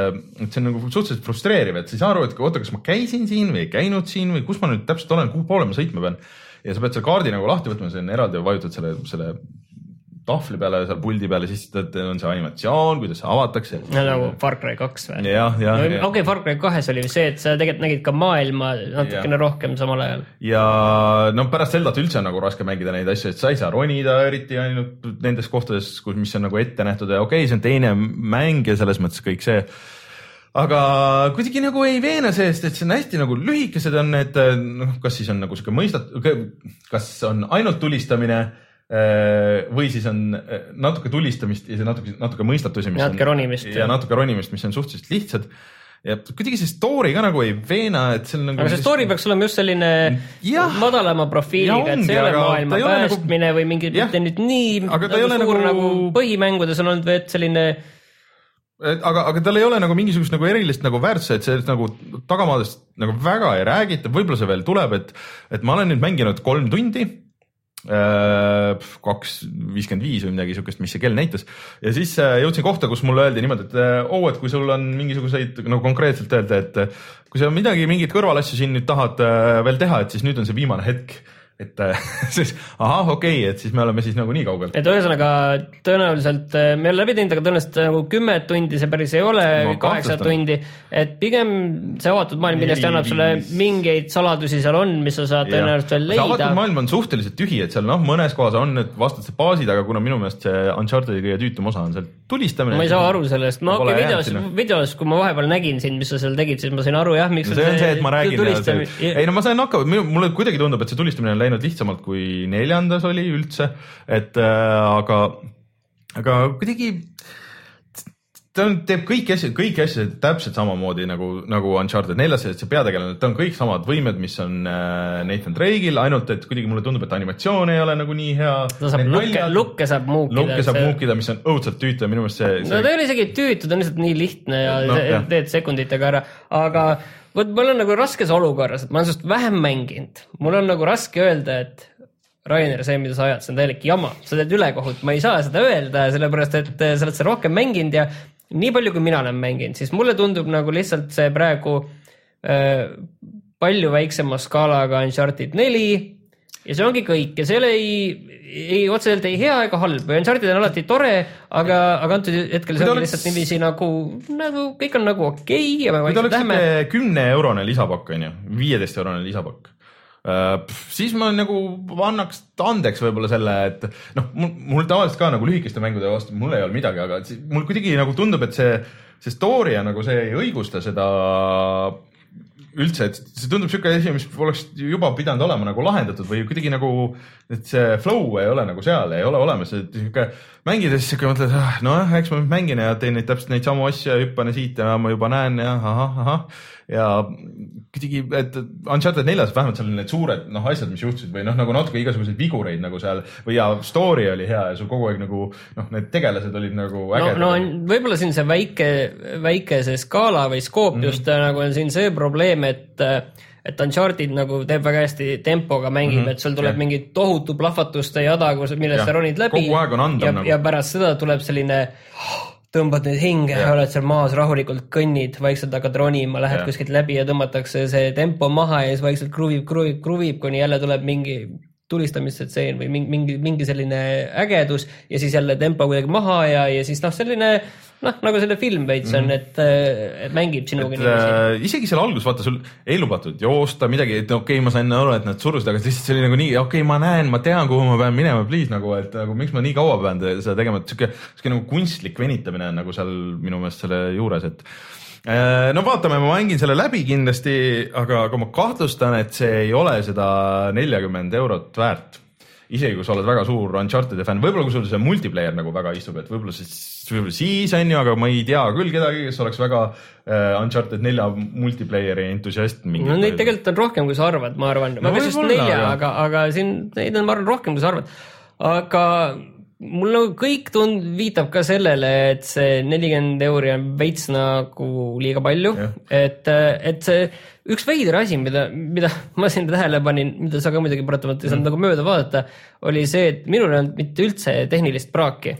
et see on nagu suhteliselt frustreeriv, et sa ei saa aru, et oota, kas ma käisin siin või ei käinud siin või kus ma nüüd täpselt olen, kuhu poole ma sõitma pean. ja sa pead selle kaardi nagu lahti võtma, see on eraldi, vajutad selle, selle tahvli peale, seal puldi peale, siis on see animatsioon, kuidas see avatakse. nagu Far Cry kaks või? jah, jah, okei ja, okay,, Far Cry kahes oli see, et sa tegelikult nägid ka maailma natukene Jah. rohkem samal ajal. ja no pärast Zeldat üldse on nagu raske mängida neid asju, et sa ei saa ronida eriti ainult nendes kohtades, kus, mis on nagu ette nähtud ja okei okay,, see on teine mäng ja selles mõttes kõik see aga kuidagi nagu ei veena seest, et see on hästi nagu lühikesed on need, noh, kas siis on nagu sihuke mõistat-, kas on ainult tulistamine või siis on eh, natuke tulistamist ja see natuke, natuke mõistatusi. Natuke ronimist, ja natuke ronimist, mis on suhteliselt lihtsad ja kuidagi see story ka nagu ei veena, et seal nagu. aga see story peaks olema just selline Jah. madalama Ja profiiliga, et see ei ole maailma ei nagu- päästmine või mingi, mitte nüüd nii Aga ta ei ole suur nagu- nagu põhimängudes on olnud, et selline aga, aga tal ei ole nagu mingisugust nagu erilist nagu väärtuse, et sellest nagu tagamaadest nagu väga ei räägita, võib-olla see veel tuleb, et, et ma olen nüüd mänginud kolm tundi. Kaks viiskümmend viis või midagi siukest, mis see kell näitas ja siis äh, jõudsin kohta, kus mulle öeldi niimoodi, et äh, oo, et kui sul on mingisuguseid nagu konkreetselt öelda, et äh, kui sa midagi, mingeid kõrvalasju siin nüüd tahad äh, veel teha, et siis nüüd on see viimane hetk. Et äh, siis ahah, okei okay,, et siis me oleme siis nagu nii kaugel. et ühesõnaga tõenäoliselt me ei ole läbi teinud, aga tõenäoliselt nagu kümme tundi see päris ei ole kaheksa tundi. et pigem see avatud maailm kindlasti annab sulle mingeid saladusi seal on, mis sa saad tõenäoliselt veel see avatud leida. maailm on suhteliselt tühi, et seal noh, mõnes kohas on need vastased baasid, aga kuna minu meelest see Uncharted'i kõige tüütum osa on seal tulistamine. ma ei saa aru sellest, ma okei jäänud videos videos, kui ma vahepeal nägin sind, mis sa seal tegid, siis ma sain aru jah, miks no see on see, et ma räägin ja ei no ma sain hakkama, mulle kuidagi tundub, et see tulistamine on läinud lihtsamalt kui neljandas oli üldse, et äh, aga, aga kuidagi ta on, teeb kõiki asju, kõiki asju täpselt samamoodi nagu, nagu Uncharted neljas, et see peategelane, ta on kõik samad võimed, mis on äh, Nathan Drake'il, ainult et kuidagi mulle tundub, et animatsioon ei ole nagu nii hea. ta saab lukke, lukke saab muukida. lukke saab see... muukida, mis on õudselt tüütu ja minu meelest see, see.... no ta ei ole isegi tüütu, ta on lihtsalt nii lihtne ja no, teed sekunditega ära, aga vot ma olen nagu raskes olukorras, et ma olen sinust vähem mänginud, mul on nagu raske öelda, et Rainer, see, mida sa ajad, see on täielik jama, sa teed ülekohut, ma ei saa seda öelda, sellepärast et sa oled seda rohkem mänginud ja nii palju, kui mina olen mänginud, siis mulle tundub nagu lihtsalt see praegu äh, palju väiksema skaalaga Uncharted neli ja see ongi kõik. Ja seal ei, ei otseselt ei hea ega halb. Uncharted on alati tore, aga, aga antud hetkel see ongi oleks... lihtsalt niiviisi nagu, nagu kõik on nagu okei okay ja me vaikselt läheme. kümne eurone lisapakk on ju, viieteist eurone lisapakk. Äh, siis ma nagu annaks andeks võib-olla selle, et noh, mul, tavaliselt ka nagu lühikeste mängude vastu, mul ei olnud midagi, aga mul kuidagi nagu tundub, et see, see story ja nagu see ei õigusta seda üldse, et see tundub niisugune asi, mis oleks juba pidanud olema nagu lahendatud või kuidagi nagu, et see flow ei ole nagu seal, ei ole olemas, et niisugune mängides sihuke mõtled, ah, nojah, eks ma mängin ja teen neid täpselt neid samu asju ja hüppan siit ja ma juba näen ja ahah, ahah ja kuidagi, et Uncharted neljas vähemalt seal need suured noh, asjad, mis juhtusid või noh, nagu natuke igasuguseid vigureid nagu seal või ja story oli hea ja sul kogu aeg nagu noh, need tegelased olid nagu ägedad. no, no võib-olla siin see väike, väike see skaala või skoop mm -hmm. just nagu on siin see probleem, et et Uncharted nagu teeb väga hästi tempoga mängib mm, -hmm. et sul tuleb yeah. mingi tohutu plahvatuste jada, millest sa ronid läbi. kogu aeg on anda nagu. ja pärast seda tuleb selline tõmbad nüüd hinge oled seal maas rahulikult, kõnnid, vaikselt hakkad ronima, lähed ja. kuskilt läbi ja tõmmatakse see tempo maha ja siis vaikselt kruvib, kruvib, kruvib, kuni jälle tuleb mingi tulistamisstseen või mingi, mingi, mingi selline ägedus ja siis jälle tempo kuidagi maha ja, ja siis noh, selline noh, nagu selle film veits on, mhm. et, et mängib sinuga niiviisi äh,. isegi seal alguses vaata sul ei lubatud joosta midagi, et okei okay,, ma sain aru, et nad surusid, aga lihtsalt see oli nagu nii, okei okay,, ma näen, ma tean, kuhu ma pean minema, please nagu, et nagu miks ma nii kaua pean seda tegema, et sihuke, sihuke nagu kunstlik venitamine on nagu seal minu meelest selle juures, et äh, no vaatame, ma mängin selle läbi kindlasti, aga, aga ma kahtlustan, et see ei ole seda neljakümmend eurot väärt isegi kui sa oled väga suur Uncharted'i fänn, võib-olla kui sul see multiplayer nagu väga istub, et võib-olla siis, võib-olla siis on ju, aga ma ei tea küll kedagi, kes oleks väga uh, Uncharted nelja multiplayer'i entusiast. no neid tegelikult on rohkem, kui sa arvad, ma arvan no,, väga just nelja, aga, aga siin neid on, ma arvan, rohkem, kui sa arvad. aga mul nagu kõik tund-, viitab ka sellele, et see nelikümmend euri on veits nagu liiga palju, et, et see üks veider asi, mida, mida ma siin tähele panin, mida sa ka muidugi paratamatult ei saanud mm. nagu mööda vaadata, oli see, et minul ei olnud mitte üldse tehnilist praaki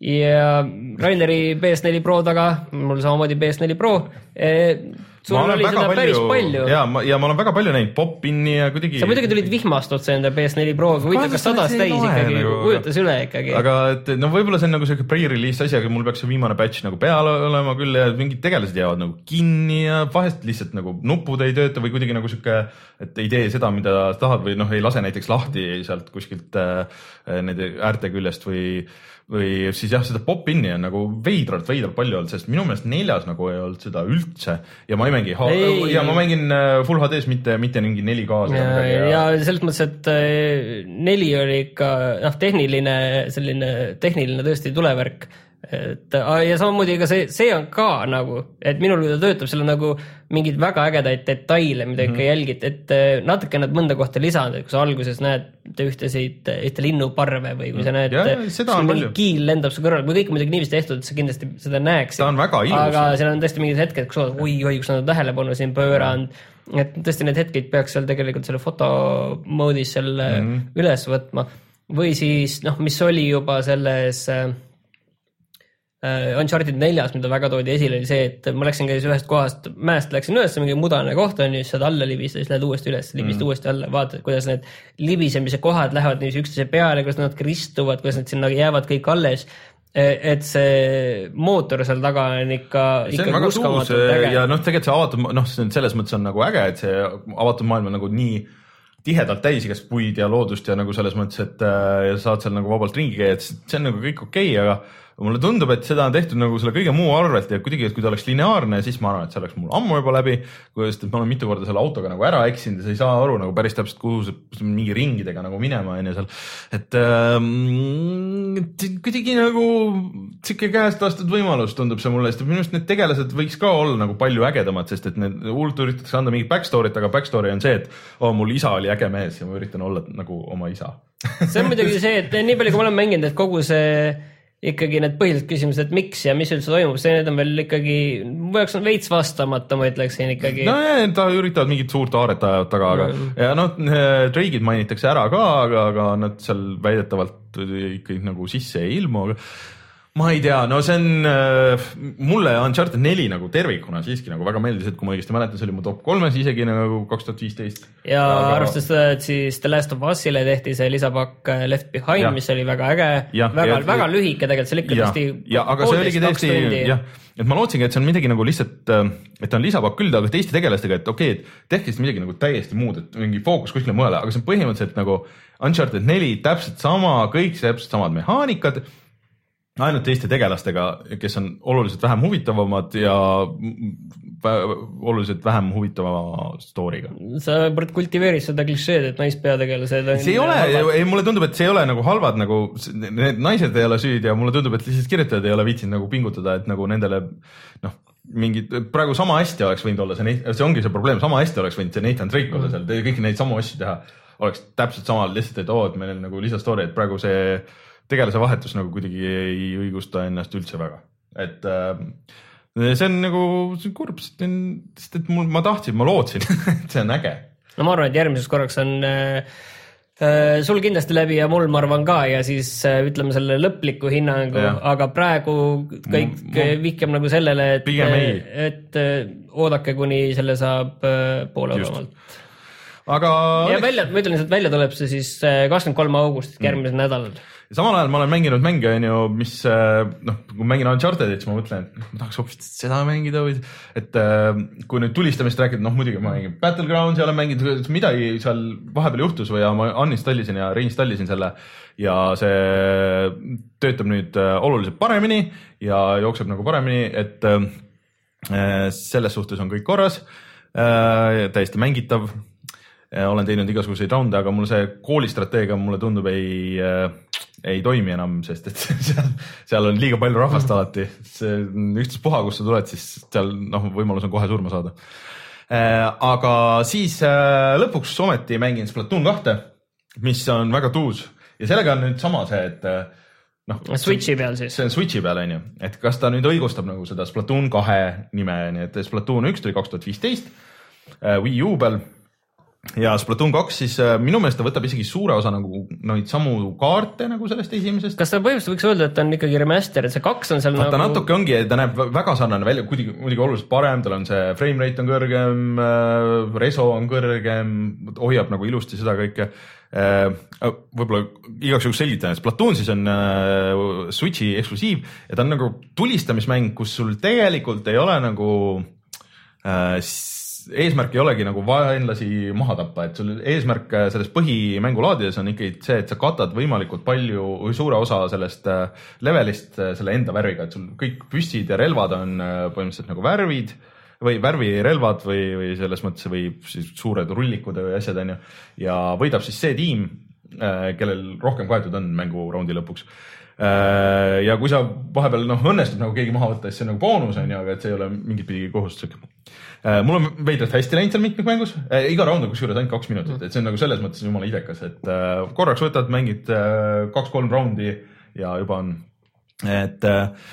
ja Raineri PS4 Pro taga, mul samamoodi PS4 Pro eh, sul oli seda palju, päris palju. ja ma, ja ma olen väga palju näinud pop-in'i ja kuidagi. sa muidugi tulid vihmast otse enda PS4 Proga, huvitav, kas sadas täis ikkagi nagu,, kujutas üle ikkagi. aga et no võib-olla see on nagu siuke pre-release asi, aga mul peaks see viimane batch nagu peal olema küll ja mingid tegelased jäävad nagu kinni ja vahest lihtsalt nagu nupud ei tööta või kuidagi nagu sihuke, et ei tee seda, mida tahad või noh, ei lase näiteks lahti sealt kuskilt äh, nende äärte küljest või või siis jah, seda pop-in'i on nagu veidralt, veidralt palju olnud, sest minu meelest neljas nagu ei olnud seda üldse ja ma ei mängi ei, ja ma mängin äh, full HD-s, mitte, mitte mingi 4K-s. ja, ja, ja selles mõttes, et äh, neli oli ikka noh, tehniline selline tehniline tõesti tulevärk et ja samamoodi ega see, see on ka nagu, et minul, ta töötab, seal on nagu mingeid väga ägedaid detaile, mida ikka mm -hmm. jälgid, et äh, natuke nad mõnda kohta lisanud, et kui sa alguses näed ühtesid, ühte linnuparve või kui sa näed, mingi kiil lendab su kõrval, kui kõik muidugi niiviisi tehtud, et sa kindlasti seda näeksid. ta on väga ilus. aga seal on tõesti mingid hetked, kus oi-oi, kus nad on tähelepanu siin pööranud mm. -hmm. et tõesti need hetked peaks seal tegelikult selle foto mode'is selle mm -hmm. üles võtma või siis noh, mis oli juba selles Äh, Uncharted neljas, mida väga toodi esile, oli see, et ma läksin, käis ühest kohast, mäest läksin üles, mingi mudane koht on ju, siis saad alla libista, siis lähed uuesti üles, libistad mm. uuesti alla, vaatad, kuidas need libisemise kohad lähevad niiviisi üksteise peale, kuidas nad kristuvad, kuidas nad sinna jäävad kõik alles e, et see mootor seal taga on ikka, ikka uskamatult äge. ja noh, tegelikult see avatud, noh, selles mõttes on nagu äge, et see avatud maailm on nagu nii tihedalt täis igast puid ja loodust ja nagu selles mõttes, et äh, saad seal nagu vabalt ringi käia, et see on nagu kõik okei okay,, aga mulle tundub, et seda on tehtud nagu selle kõige muu arvelt ja kuidagi, et kui ta oleks lineaarne, siis ma arvan, et see oleks mul ammu juba läbi. sest et ma olen mitu korda selle autoga nagu ära eksinud ja sa ei saa aru nagu päris täpselt, kuhu see mingi ringidega nagu minema on ju seal. et ähm, kuidagi nagu sihuke käest lastud võimalus tundub see mulle, sest minu arust need tegelased võiks ka olla nagu palju ägedamad, sest et need hullult üritatakse anda mingit back story't, aga back story on see, et oh, mul isa oli äge mees ja ma üritan olla nagu oma isa see on muidugi see, et nii palju, kui ma olen mänginud, et kogu see ikkagi need põhilised küsimused, et miks ja mis üldse toimub, see, need on veel ikkagi, mu jaoks on veits vastamata, ma ütleksin ikkagi. no ja, ta üritavad mingit suurt aaret ajavad taga, aga mm. ja noh, Drake'id mainitakse ära ka, aga, aga nad seal väidetavalt ikkagi nagu sisse ei ilmu, aga ma ei tea, no see on äh,, mulle Uncharted neli nagu tervikuna siiski nagu väga meeldis, et kui ma õigesti mäletan, see oli mu top kolmes isegi nagu kaks tuhat viisteist. ja aga... arvestades seda, et siis The Last of Us'ile tehti see lisapakk äh, Left Behind, mis oli väga äge, väga, väga lühike tegelikult, see oli ikka tõesti. ja, aga see oligi täiesti jah, et ma lootsingi, et see on midagi nagu lihtsalt, äh, et ta on lisapakk küll, aga teiste tegelastega, et okei okay,, et tehke siis midagi nagu täiesti muud, et mingi fookus kuskile mujale, aga see on põhimõtteliselt nagu Uncharted neli, täpselt sama, kõik täpselt samad mehaanikad ainult teiste tegelastega, kes on oluliselt vähem huvitavamad ja oluliselt vähem huvitava story'ga. sa kultiveerid seda klišeed, et naispeategelased on. see ei ole, ei mulle tundub, et see ei ole nagu halvad nagu, need naised ei ole süüdi ja mulle tundub, et lihtsalt kirjutajad ei ole viitsinud nagu pingutada, et nagu nendele noh, mingid, praegu sama hästi oleks võinud olla see, see ongi see probleem, sama hästi oleks võinud see Nathan Drake olla seal, kõiki neid samu asju teha, oleks täpselt sama lihtsalt, et oo, et meil on nagu lisastory, et praegu see tegelase vahetus nagu kuidagi ei õigusta ennast üldse väga, et äh, see on nagu see on kurb, sest et mul, ma tahtsin, ma lootsin et see on äge. no ma arvan, et järgmiseks korraks on äh, äh, sul kindlasti läbi ja mul, ma arvan ka ja siis äh, ütleme selle lõpliku hinnangu, aga praegu kõik ma, vihjab nagu sellele, et, et äh, oodake, kuni selle saab äh, poole odavamalt aga. ja välja, ma ütlen lihtsalt välja tuleb see siis äh, kakskümmend kolm augustit järgmisel mm. nädalal samal ajal ma olen mänginud mänge, on ju, mis äh, noh, kui mängin Uncharted'it, siis ma mõtlen, et ma tahaks hoopis seda mängida või et äh, kui nüüd tulistamist rääkida, noh muidugi ma mängin Battlegroundsi olen mänginud, midagi seal vahepeal juhtus või ja ma uninstallisin ja reinstallisin selle. Ja see töötab nüüd äh, oluliselt paremini ja jookseb nagu paremini, et selles suhtes on kõik korras, täiesti mängitav. Olen teinud igasuguseid raunde, aga mul see koolistrateegia mulle tundub ei ei toimi enam, sest et seal, seal on liiga palju rahvast alati. see ükstaspuha, kust sa tuled, siis seal noh, võimalus on kohe surma saada. Äh, aga siis äh, lõpuks ometi mängin Splatoon kahte, mis on väga tuus ja sellega on nüüd sama see, et äh, noh. Switchi peal siis. see on Switchi peal on ju, et kas ta nüüd õigustab nagu seda Splatoon kahe nime, nii et Splatoon üks tuli kaks tuhat viisteist Wii U peal ja Splatoon kaks siis äh, minu meelest ta võtab isegi suure osa nagu neid samu kaarte nagu sellest esimesest. kas ta põhimõtteliselt võiks öelda, et ta on ikkagi remaster, et see kaks on seal Vaata, nagu. natuke ongi, ta näeb väga sarnane välja, kuidagi muidugi oluliselt parem, tal on see frame rate on kõrgem, äh, reso on kõrgem, hoiab nagu ilusti seda kõike äh, võib-olla igaks juhuks selgitan, et Splatoon siis on Switchi eksklusiiv ja ta on nagu tulistamismäng, kus sul tegelikult ei ole nagu äh, eesmärk ei olegi nagu vaenlasi maha tappa, et sul eesmärk äh, selles põhimängulaadides on ikkagi see, et sa katad võimalikult palju või suure osa sellest äh, levelist äh, selle enda värviga, et sul kõik püssid ja relvad on põhimõtteliselt nagu värvid või värvirelvad või, või selles mõttes või siis suured rullikud või asjad on ju. ja võidab siis see tiim, kellel rohkem kaetud on mänguraundi lõpuks ja kui sa vahepeal noh, õnnestub nagu keegi maha võtta, siis see on nagu boonus on ju, aga et see ei ole mingit pidi kohustuslik mul on veidralt hästi läinud seal mitmikmängus, äh, iga raund on kusjuures ainult kaks minutit, et see on nagu selles mõttes jumala idekas, et äh, korraks võtad, mängid kaks-kolm raundi ja juba on, et äh,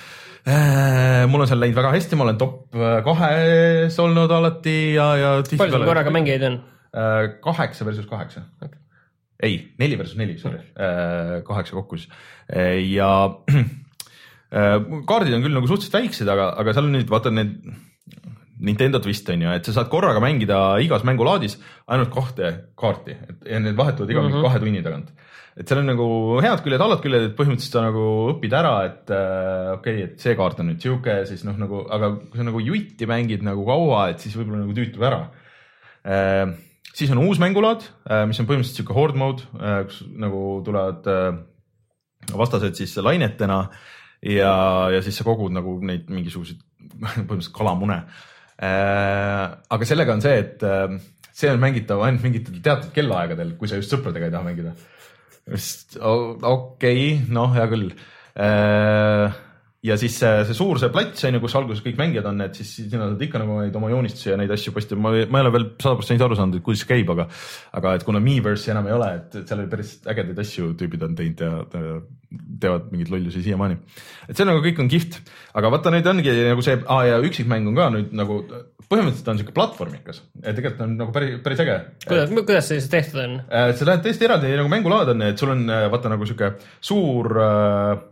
mul on seal läinud väga hästi, ma olen top kahes olnud alati ja, ja. palju sul korraga mängijaid on? kaheksa versus kaheksa. Okay.. ei, neli versus neli, sorry, kaheksa kokku siis ja kaardid on küll nagu suhteliselt väiksed, aga, aga seal on nüüd vaata need Nintendo twist on ju, et sa saad korraga mängida igas mängulaadis ainult kahte kaarti et, ja need vahetuvad iga mm -hmm. kahe tunni tagant. et seal on nagu head küljed, halvad küljed, et põhimõtteliselt sa nagu õpid ära, et äh, okei okay,, et see kaart on nüüd sihuke, siis noh, nagu, aga kui sa nagu jutti mängid nagu kaua, et siis võib-olla nagu tüütub ära äh,. siis on uus mängulaad äh,, mis on põhimõtteliselt sihuke horde mode äh,, kus nagu tulevad äh, vastased siis lainetena ja, ja siis sa kogud nagu neid mingisuguseid põhimõtteliselt kalamune. Aga sellega on see, et äh, see on mängitav ainult mingitel teatud kellaaegadel, kui sa just sõpradega ei taha mängida. okei okay,, noh, hea küll. Ja siis see, see suur see plats on ju, kus alguses kõik mängijad on, et siis sinna saad ikka nagu neid oma joonistusi ja neid asju postitada, ma, ma ei ole veel sada protsenti aru saanud, et kuidas see käib, aga aga et kuna Miiverse'i enam ei ole, et seal oli päris ägedaid asju tüübid on teinud ja teevad mingeid lollusi siiamaani. et see nagu kõik on kihvt, aga vaata nüüd ongi nagu see ah,, ja üksikmäng on ka nüüd nagu põhimõtteliselt on siuke platvormikas, tegelikult on nagu päris, päris äge. kuidas, kuidas see siis tehtud on? Äh, sa lähed täiesti eraldi nagu mängulaad on, et sul on äh, vaata nagu sihuke suur äh,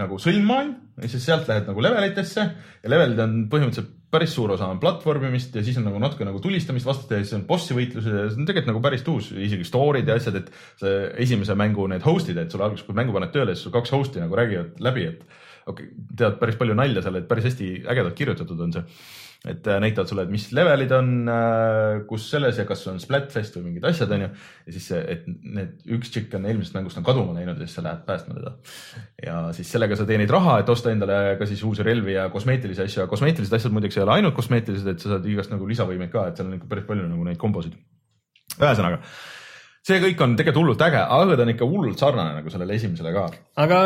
nagu sõlmmaailm ja siis sealt lähed nagu levelitesse ja levelid on põhimõtteliselt päris suur osa on platvormimist ja siis on nagu natuke nagu tulistamist vastaste ja siis on bossi võitlused ja see on tegelikult nagu päris tuus, isegi story'd ja asjad, et see esimese mängu need host'id, et sul alguses, kui mängu paned tööle, siis sul kaks host'i nagu räägivad läbi, et okei okay,, tead päris palju nalja seal, et päris hästi ägedalt kirjutatud on see et äh, näitavad sulle, et mis levelid on, kus selles ja kas on Splatfest või mingid asjad, onju. ja siis et need üks tšikk on eelmisest mängust on kaduma läinud ja siis sa lähed päästma teda. ja siis sellega sa teenid raha, et osta endale ka siis uusi relvi ja kosmeetilisi asju ja kosmeetilised asjad muideks ei ole ainult kosmeetilised, et sa saad igast nagu lisavõimeid ka, et seal on ikka päris palju nagu neid kombosid. ühesõnaga, see kõik on tegelikult hullult äge, aga ta on ikka hullult sarnane nagu sellele esimesele ka. aga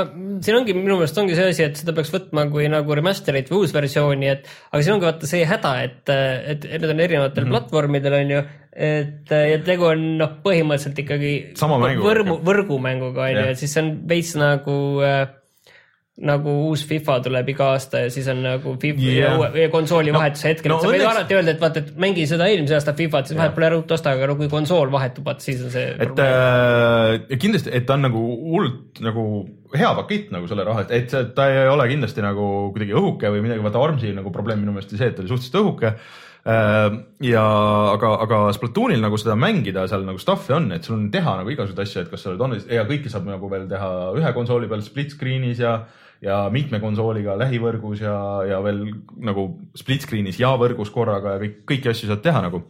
siin ongi minu meelest ongi see asi, et seda peaks võtma kui nagu remaster'it või uusversiooni, et aga siin ongi vaata see häda, et, et need on erinevatel mm -hmm. platvormidel on ju, et ja tegu on noh, põhimõtteliselt ikkagi ikka., võrgumänguga on ju, et siis see on veits nagu äh, nagu uus FIFA tuleb iga aasta ja siis on nagu FIFA yeah. ja konsooli No- vahetuse hetkel no no,, sa võid õnneks- alati öelda, et vaata, et mängi seda eelmise aasta FIFA-t, siis Jah. vahepeal ära uut osta, aga no kui konsool vahetub, vaat siis on see et äh, kindlasti, et ta on nagu hullult nagu hea pakett nagu selle raha, et, et see, ta ei ole kindlasti nagu kuidagi õhuke või midagi, vaata Armsi nagu probleem minu meelest oli see, et ta oli suhteliselt õhuke. ja aga, aga Splatoonil nagu seda mängida seal nagu stuff'i on, et sul on teha nagu igasuguseid asju, et kas sa oled on ja kõike saab nagu veel teha ühe konsooli peal split screen'is ja ja mitme konsooliga lähivõrgus ja, ja veel nagu split screen'is ja võrgus korraga ja kõik, kõiki asju saad teha nagu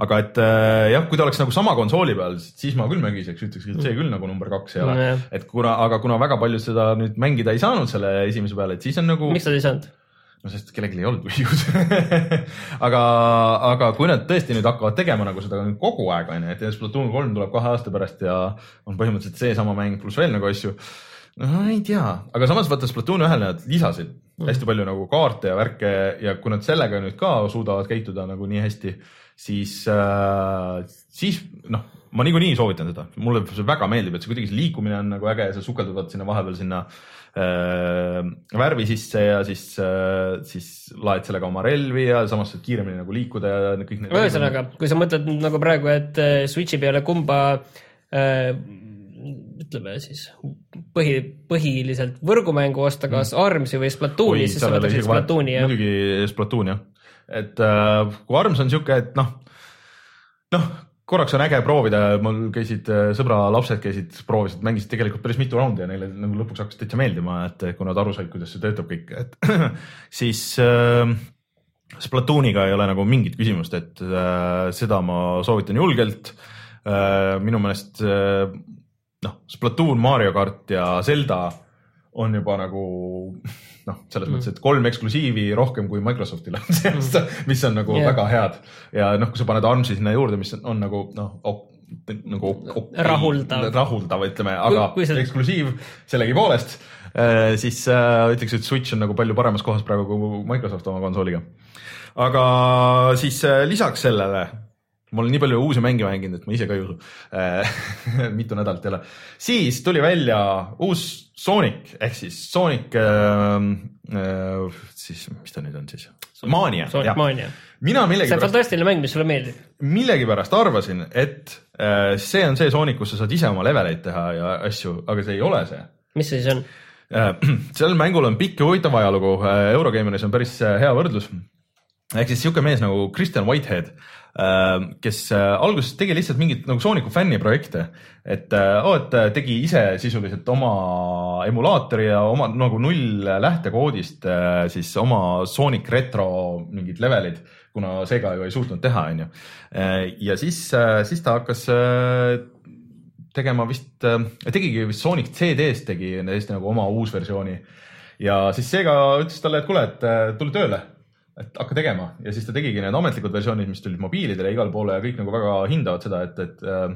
aga et äh, jah, kui ta oleks nagu sama konsooli peal, siis ma küll mängiseks, ütleks, et see küll nagu number kaks ei ole mm.. et kuna, aga kuna väga paljud seda nüüd mängida ei saanud selle esimese peale, et siis on nagu, miks nad ei saanud? no sest kellelgi ei olnud U-d aga, aga kui nad tõesti nüüd hakkavad tegema nagu seda kogu aeg onju, et Splatoon kolm tuleb kahe aasta pärast ja on põhimõtteliselt seesama mäng pluss veel nagu asju. no ei tea, aga samas vaata Splatoon ühele nad lisasid hästi palju nagu kaarte ja värke ja kui nad sellega nüüd ka suudavad käituda nagu nii hästi, siis äh,, siis noh, ma niikuinii soovitan seda, mulle see väga meeldib, et see kuidagi see liikumine on nagu äge, sa sukeldud sinna vahepeal sinna äh, värvi sisse ja siis äh,, siis laed sellega oma relvi ja samas saad kiiremini nagu liikuda ja kõik need. ühesõnaga, kui sa mõtled nagu praegu, et äh, Switchi peale kumba äh, ütleme siis põhi, põhiliselt võrgumängu osta, kas Armsi või Splatooni, siis sa võtaksid Splatooni muidugi Splatoon jah, et äh, kui Arms on siuke, et noh, noh, korraks on äge proovida, mul käisid äh, sõbra lapsed käisid, proovisid, mängisid tegelikult päris mitu raundi ja neile nagu lõpuks hakkas täitsa meeldima, et kui nad aru said, kuidas see töötab kõik, et siis äh, Splatooniga ei ole nagu mingit küsimust, et äh, seda ma soovitan julgelt äh,. minu meelest äh, noh, Splatoon, Mario kart ja Zelda on juba nagu noh, selles mm. mõttes, et kolm eksklusiivi rohkem kui Microsoftil on see aasta, mis on nagu yeah. väga head ja noh, kui sa paned Armsi sinna juurde, mis on, on nagu noh ok,, nagu okay, Rahuldav. rahuldav, ütleme, aga kui sa- eksklusiiv sellegipoolest, siis äh, ütleks, et Switch on nagu palju paremas kohas praegu kui Microsoft oma konsooliga. aga siis äh, lisaks sellele, ma olen nii palju uusi mänge mänginud, et ma ise ka ei usu äh, mitu nädalat jälle, siis tuli välja uus Sonic ehk siis Sonic äh,, äh, siis mis ta nüüd on siis, Mania, Sonic Mania. mina see on millegipärast, fantastiline mäng, mis sulle meeldib. millegipärast arvasin, et äh, see on see Sonic, kus sa saad ise oma leveleid teha ja asju, aga see ei ole see mis see siis on? Äh, sellel mängul on pikk ja huvitav ajalugu, Eurogeimeris on päris äh, hea võrdlus. ehk siis sihuke mees nagu Kristjan Whitehead, kes äh, alguses tegi lihtsalt mingit nagu Sooniku fänniprojekte, et oo, et äh, tegi ise sisuliselt oma emulaatori ja oma nagu null lähtekoodist äh, siis oma Sonic retro mingid levelid, kuna Sega ju ei suutnud teha, onju. ja siis, siis ta hakkas äh, tegema vist äh,, tegigi vist Sonic CD-st tegi täiesti nagu oma uusversiooni ja siis Sega ütles talle, et kuule, et äh, tule tööle, et hakka tegema ja siis ta tegigi need ametlikud versioonid, mis tulid mobiilidele igale poole ja kõik nagu väga hindavad seda, et, et äh,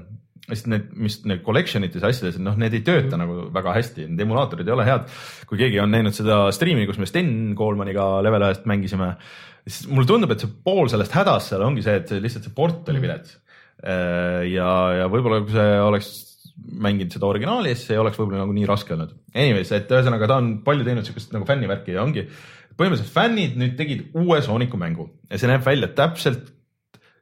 sest need, mis need collection ites ja asjades, noh, need ei tööta mm. nagu väga hästi, need emulaatorid ei ole head. kui keegi on näinud seda striimi, kus me Sten Koolmaniga level ühest mängisime, siis mulle tundub, et see pool sellest hädast seal ongi see, et see lihtsalt see port oli vilets. Äh, ja, ja võib-olla kui see oleks mänginud seda originaali, siis ei oleks võib-olla nagu nii raske olnud. Anyways, et ühesõnaga ta on palju teinud siukest nagu fännivärki ja ongi põhimõtteliselt fännid nüüd tegid uue Sooniku mängu ja see näeb välja täpselt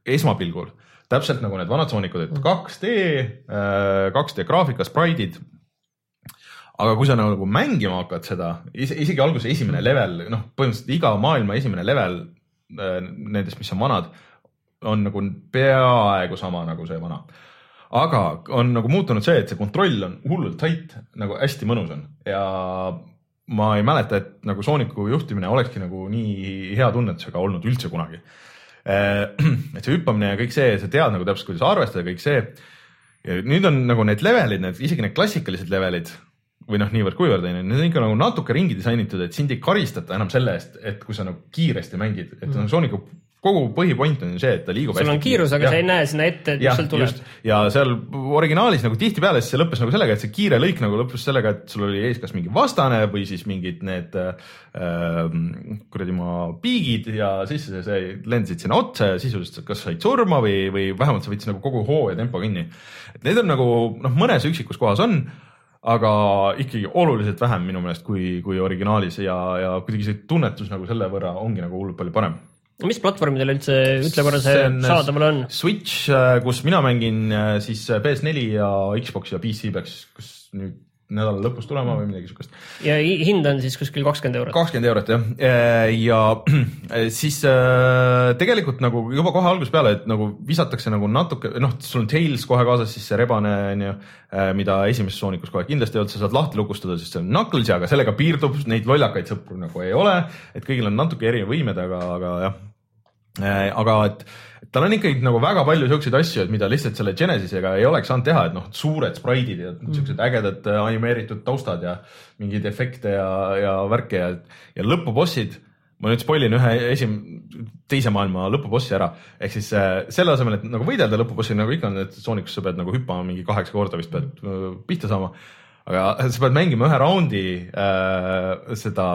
esmapilgul. Täpselt nagu need vanad Soonicud, et 2D, 2D graafika, spraidid. aga kui sa nagu mängima hakkad seda, isegi alguses esimene level, noh, põhimõtteliselt iga maailma esimene level äh, nendest, mis on vanad, on nagu peaaegu sama nagu see vana. Aga on nagu muutunud see, et see kontroll on hullult tight, nagu hästi mõnus on. Ja ma ei mäleta, et nagu Sooniku juhtimine olekski nagu nii hea tunnetusega olnud üldse kunagi. Äh, et see hüppamine ja kõik see, sa tead nagu täpselt, kuidas arvestada, kõik see. ja nüüd on nagu need levelid, need isegi need klassikalised levelid või noh, niivõrd-kuivõrd onju, need on ikka nagu natuke ringi disainitud, et sind ei karistata enam selle eest, et kui sa nagu kiiresti mängid, et mm. Sooniku kogu põhipoint on see, et ta liigub. sul on kiirus, aga ja. sa ei näe sinna ette, et mis sealt tuleb. ja seal originaalis nagu tihtipeale siis see lõppes nagu sellega, et see kiire lõik nagu lõppes sellega, et sul oli ees kas mingi vastane või siis mingid need äh, kuradi ma piigid ja siis sa lendasid sinna otsa ja sisuliselt kas said surma või, või vähemalt sa võtsid nagu kogu hoo ja tempo kinni. et need on nagu noh, mõnes üksikus kohas on aga ikkagi oluliselt vähem minu meelest kui, kui originaalis ja, ja kuidagi see tunnetus nagu selle võrra ongi nagu hullult palju parem mis platvormidel üldse, ütle korra see, see saadaval on? Switch, äh, kus mina mängin äh, siis äh, PS4 ja Xbox ja PC peaks, kus nüüd nädala lõpus tulema või midagi siukest. ja hind on siis kuskil kakskümmend eurot? kakskümmend eurot jah, ja siis tegelikult nagu juba kohe algusest peale, et nagu visatakse nagu natuke, noh, sul on Tails kohe kaasas, siis see rebane on ju, mida esimeses Soonikus kohe kindlasti ei olnud, sa saad lahti lukustada, sest see on Knucklesi, aga sellega piirdub, neid lollakaid sõpru nagu ei ole, et kõigil on natuke erinevad võimed, aga, aga jah aga et tal on ikkagi nagu väga palju siukseid asju, et mida lihtsalt selle Genesisega ei oleks saanud teha, et noh, suured spraidid ja mm. siuksed ägedad äh, animeeritud taustad ja mingeid efekte ja, ja värke ja, ja lõpubossid. ma nüüd spoil in ühe esim-, teise maailma lõpubossi ära, ehk siis äh, selle asemel, et nagu võidelda lõpubossi nagu ikka on, et Soonikus sa pead nagu hüppama mingi kaheksa korda vist pead äh, pihta saama aga sa pead mängima ühe raundi äh, seda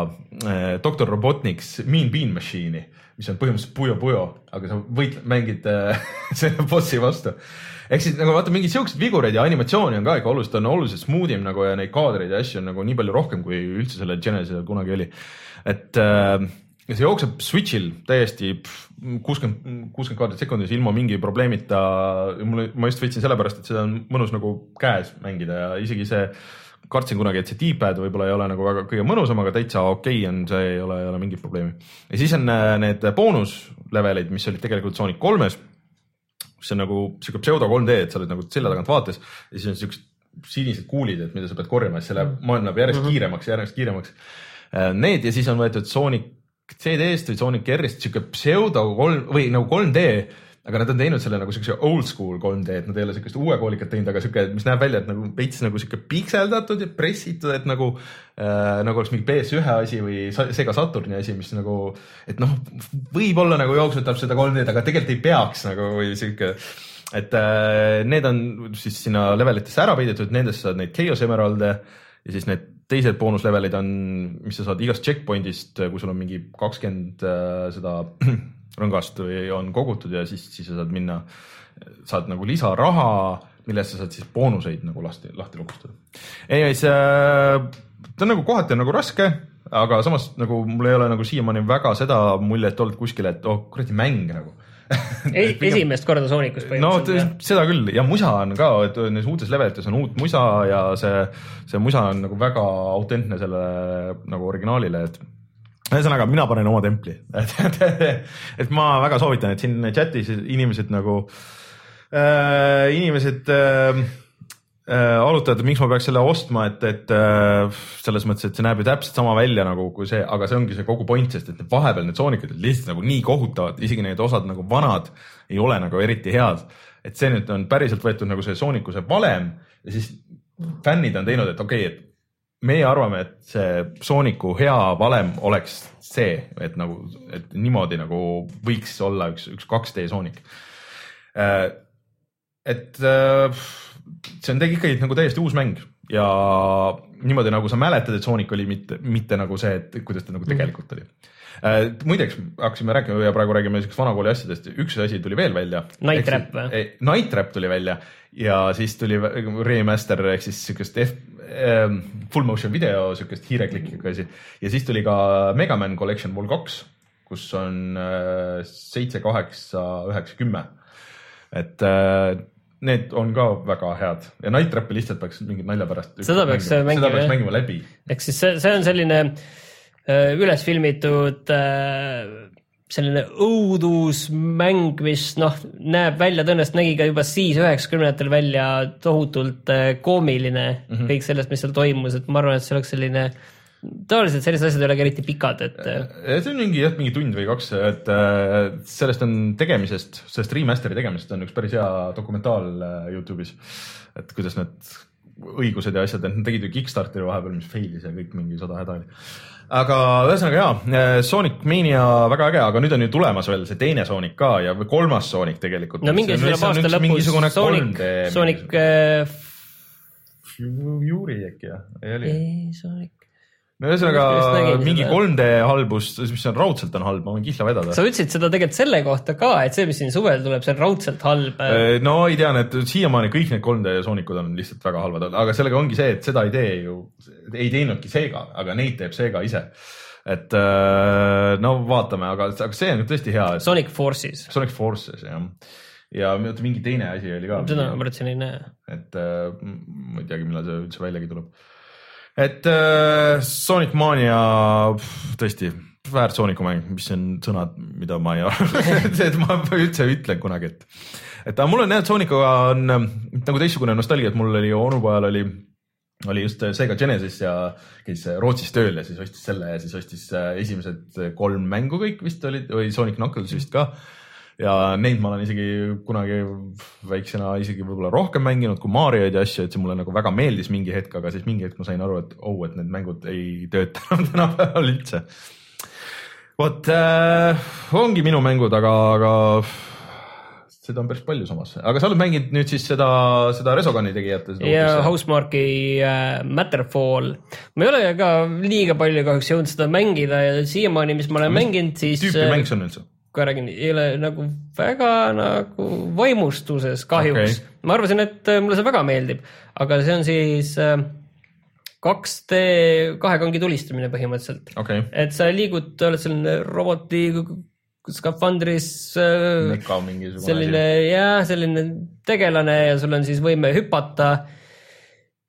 äh, Doktor Robotniks Mean Bean Machine'i, mis on põhimõtteliselt Puyo Puyo, aga sa võid, mängid äh, selle bossi vastu. ehk siis nagu vaata, mingeid siukseid vigureid ja animatsiooni on ka ikka oluliselt, on oluliselt smooth im nagu ja neid kaadreid ja asju on nagu nii palju rohkem, kui üldse selle Genesisel kunagi oli. et äh, see jookseb Switch'il täiesti kuuskümmend, kuuskümmend kaadrit sekundis ilma mingi probleemita. mulle, ma just võtsin sellepärast, et seda on mõnus nagu käes mängida ja isegi see, kartsin kunagi, et see D-pad võib-olla ei ole nagu väga kõige mõnusam, aga täitsa okei okay on, see ei ole, ei ole mingit probleemi. ja siis on äh, need boonuslevelid, mis olid tegelikult Sonic kolmes. see on nagu sihuke pseudo 3D, et sa oled nagu selja tagant vaates ja siis on siuksed sinised kuulid, et mida sa pead korjama, siis see läheb, maailm läheb järjest mm -hmm. kiiremaks, järjest kiiremaks. Äh, need ja siis on võetud Sonic CD-st või Sonic R-ist sihuke pseudo kolm või nagu 3D, aga nad on teinud selle nagu siukse old school 3D, et nad ei ole siukest uue koolikat teinud, aga sihuke, mis näeb välja, et nagu veits nagu sihuke pikseldatud ja pressitud, et nagu äh,, nagu oleks mingi PS1 asi või Sega Saturni asi, mis nagu, et noh, võib-olla nagu jooksutab seda 3D-d, aga tegelikult ei peaks nagu või sihuke et äh, need on siis sinna levelitesse ära peidetud, nendest saad neid Chaos Emerald'e ja siis need teised boonuslevelid on, mis sa saad igast checkpoint'ist, kui sul on mingi kakskümmend äh, seda rõngast või on kogutud ja siis, siis sa saad minna, saad nagu lisaraha, millest sa saad siis boonuseid nagu lahti, lahti lukustada. Anyways äh,, ta on nagu kohati on nagu raske, aga samas nagu mul ei ole nagu siiamaani väga seda muljet olnud kuskil, et oh kuradi mäng nagu esimest korda Soonikus põhimõtteliselt. no seda küll ja musa on ka, et nendes uutes levelites on uut musa ja see, see musa on nagu väga autentne sellele nagu originaalile, et ühesõnaga, mina panen oma templi, et, et, et ma väga soovitan, et siin chatis inimesed nagu äh,, inimesed äh, äh, arutada, et miks ma peaks selle ostma, et, et äh, selles mõttes, et see näeb ju täpselt sama välja nagu kui see, aga see ongi see kogu point, sest et vahepeal need Sonicid olid lihtsalt nagu nii kohutavad, isegi need osad nagu vanad ei ole nagu eriti head. et see nüüd on päriselt võetud nagu see Sooniku see valem ja siis fännid on teinud, et okei okay,, et meie arvame, et see Sooniku hea valem oleks see, et nagu, et niimoodi nagu võiks olla üks, üks 2D Sonic. et äh, see on tegelikult ikkagi nagu täiesti uus mäng ja niimoodi nagu sa mäletad, et Sonic oli mitte, mitte nagu see, et kuidas ta nagu Mhm. tegelikult oli. Muideks hakkasime rääkima ja praegu räägime siukest vanakooli asjadest, üks asi tuli veel välja. Night Trap või? Night Trap tuli välja ja siis tuli remaster ehk siis siukest F, ähm, full motion video, siukest hiireklikkiga asi ja siis tuli ka Mega Man Collection Vol kaks, kus on äh, seitse, kaheksa, üheksa, kümme. et äh, need on ka väga head ja Night Trapi lihtsalt peaks mingi nalja pärast. Seda peaks mängima, mängima läbi. ehk siis see, see on selline äh, üles filmitud äh, selline õudusmäng, mis noh, näeb välja, tõenäoliselt nägi ka juba siis üheksakümnendatel välja tohutult äh, koomiline mm, -hmm. kõik sellest, mis seal toimus, et ma arvan, et see oleks selline, tavaliselt sellised asjad ei olegi eriti pikad, et äh, see on mingi jah, mingi tund või kaks, et äh, sellest on tegemisest, sellest remaster'i tegemisest on üks päris hea dokumentaal äh, Youtube'is. et kuidas need õigused ja asjad, et nad tegid ju Kickstarteri vahepeal, mis fail'is ja kõik mingi sada häda oli. Aga ühesõnaga jaa, Sonic Mania väga äge, aga nüüd on ju tulemas veel see teine Sonic ka ja kolmas Sonic tegelikult. no mingi tuleb aasta lõpus Sonic, Sonic äh, Fury äkki jah, ei oli? ei, Sonic no ühesõnaga mingi seda. 3D halbus, mis on raudselt on halb, ma võin kihla vedada. sa ütlesid seda tegelikult selle kohta ka, et see, mis siin suvel tuleb, see on raudselt halb. Äh, no ei tea, need siiamaani kõik need 3D soonikud on lihtsalt väga halvad, aga sellega ongi see, et seda ei tee ju, ei teinudki Sega, aga neid teeb Sega ise. et äh, no vaatame, aga, aga see on tõesti hea. Sonic Forces. Sonic Forces jah, ja oota, mingi teine asi oli ka. seda ma mõtlesin ei näe. et äh, ma ei teagi, millal see üldse väljagi tuleb. Et äh, Sonic Mania pff, tõesti väärt Sooniku mäng, mis on sõnad, mida ma ei arva, et ma üldse ütlen kunagi, et, et mul on jah, Soonikuga on ähm, nagu teistsugune nostalgia, et mul oli onupojal oli oli just Sega Genesis ja käis Rootsis tööl ja siis ostis selle ja siis ostis äh, esimesed kolm mängu kõik vist olid või Sonic Knuckles vist ka. Ja neid ma olen isegi kunagi väiksena isegi võib-olla rohkem mänginud kui Marioid ja asju, et see mulle nagu väga meeldis mingi hetk, aga siis mingi hetk ma sain aru, et oh, et need mängud ei tööta enam tänapäeval üldse. vot äh, ongi minu mängud, aga, aga seda on päris palju samas, aga sa oled mänginud nüüd siis seda, seda Resogani tegijate. ja Housemarque'i äh, Matterfall. ma ei ole ka liiga palju kahjuks jõudnud seda mängida ja siiamaani, mis ma olen mänginud, siis. tüüpi mäng see on üldse? Kohe räägin, ei ole nagu väga nagu vaimustuses kahjuks. Okay.. ma arvasin, et äh, mulle see väga meeldib, aga see on siis äh, 2D kahe kangi tulistamine põhimõtteliselt. Okay.. et sa liigud, oled selline roboti skafandris äh, selline jah, selline tegelane ja sul on siis võime hüpata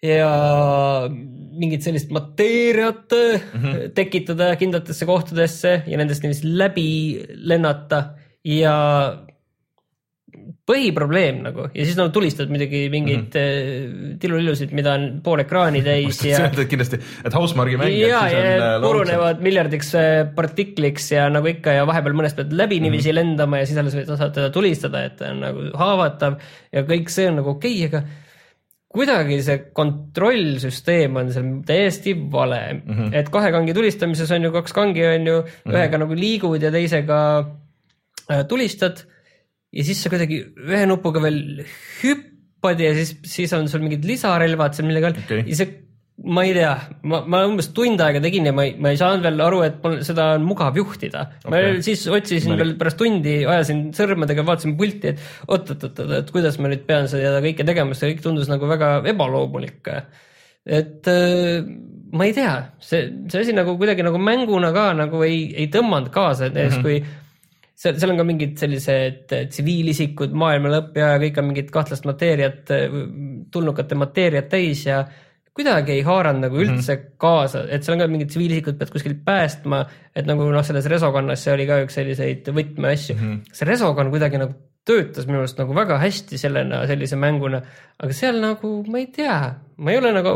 ja mingit sellist mateeriat mm -hmm. tekitada kindlatesse kohtadesse ja nendest niiviisi läbi lennata ja põhiprobleem nagu ja siis nad no, tulistavad muidugi mingeid mm -hmm. tilulillusid, mida on pool ekraani täis ja. kindlasti, et Housemarque'i mängijad ja, ja on purunevad miljardiks äh, partikliks ja nagu ikka ja vahepeal mõnest pead läbi Mhm. niiviisi mm -hmm. lendama ja siis alles saad teda tulistada, et ta on nagu haavatav ja kõik see on nagu okei okay,, aga kuidagi see kontrollsüsteem on seal täiesti vale mm. -hmm. et kahe kangi tulistamises on ju kaks kangi on ju mm, -hmm. ühega nagu liigud ja teisega äh, tulistad ja siis sa kuidagi ühe nupuga veel hüppad ja siis, siis on sul mingid lisarelvad seal, millega Okei. ja see, ma ei tea, ma, ma umbes tund aega tegin ja ma ei, ma ei saanud veel aru, et mul seda on mugav juhtida okay.. ma siis otsisin Nali. veel pärast tundi, ajasin sõrmedega, vaatasin pulti, et oot-oot-oot, et kuidas ma nüüd pean seda kõike tegema, see kõik tundus nagu väga ebaloomulik. et äh, ma ei tea, see, see asi nagu kuidagi nagu mänguna ka nagu ei, ei tõmmanud kaasa, et näiteks mm -hmm. kui seal, seal on ka mingid sellised eh, tsiviilisikud, maailma lõpp ja kõik on mingit kahtlast mateeriat, tulnukate mateeriat täis ja kuidagi ei haaranud nagu üldse mm -hmm. kaasa, et seal on ka mingid tsiviilisikud pead kuskilt päästma, et nagu noh, selles resokonnas see oli ka üks selliseid võtmeasju mm. -hmm. see resokonn kuidagi nagu töötas minu arust nagu väga hästi sellena, sellise mänguna, aga seal nagu ma ei tea, ma ei ole nagu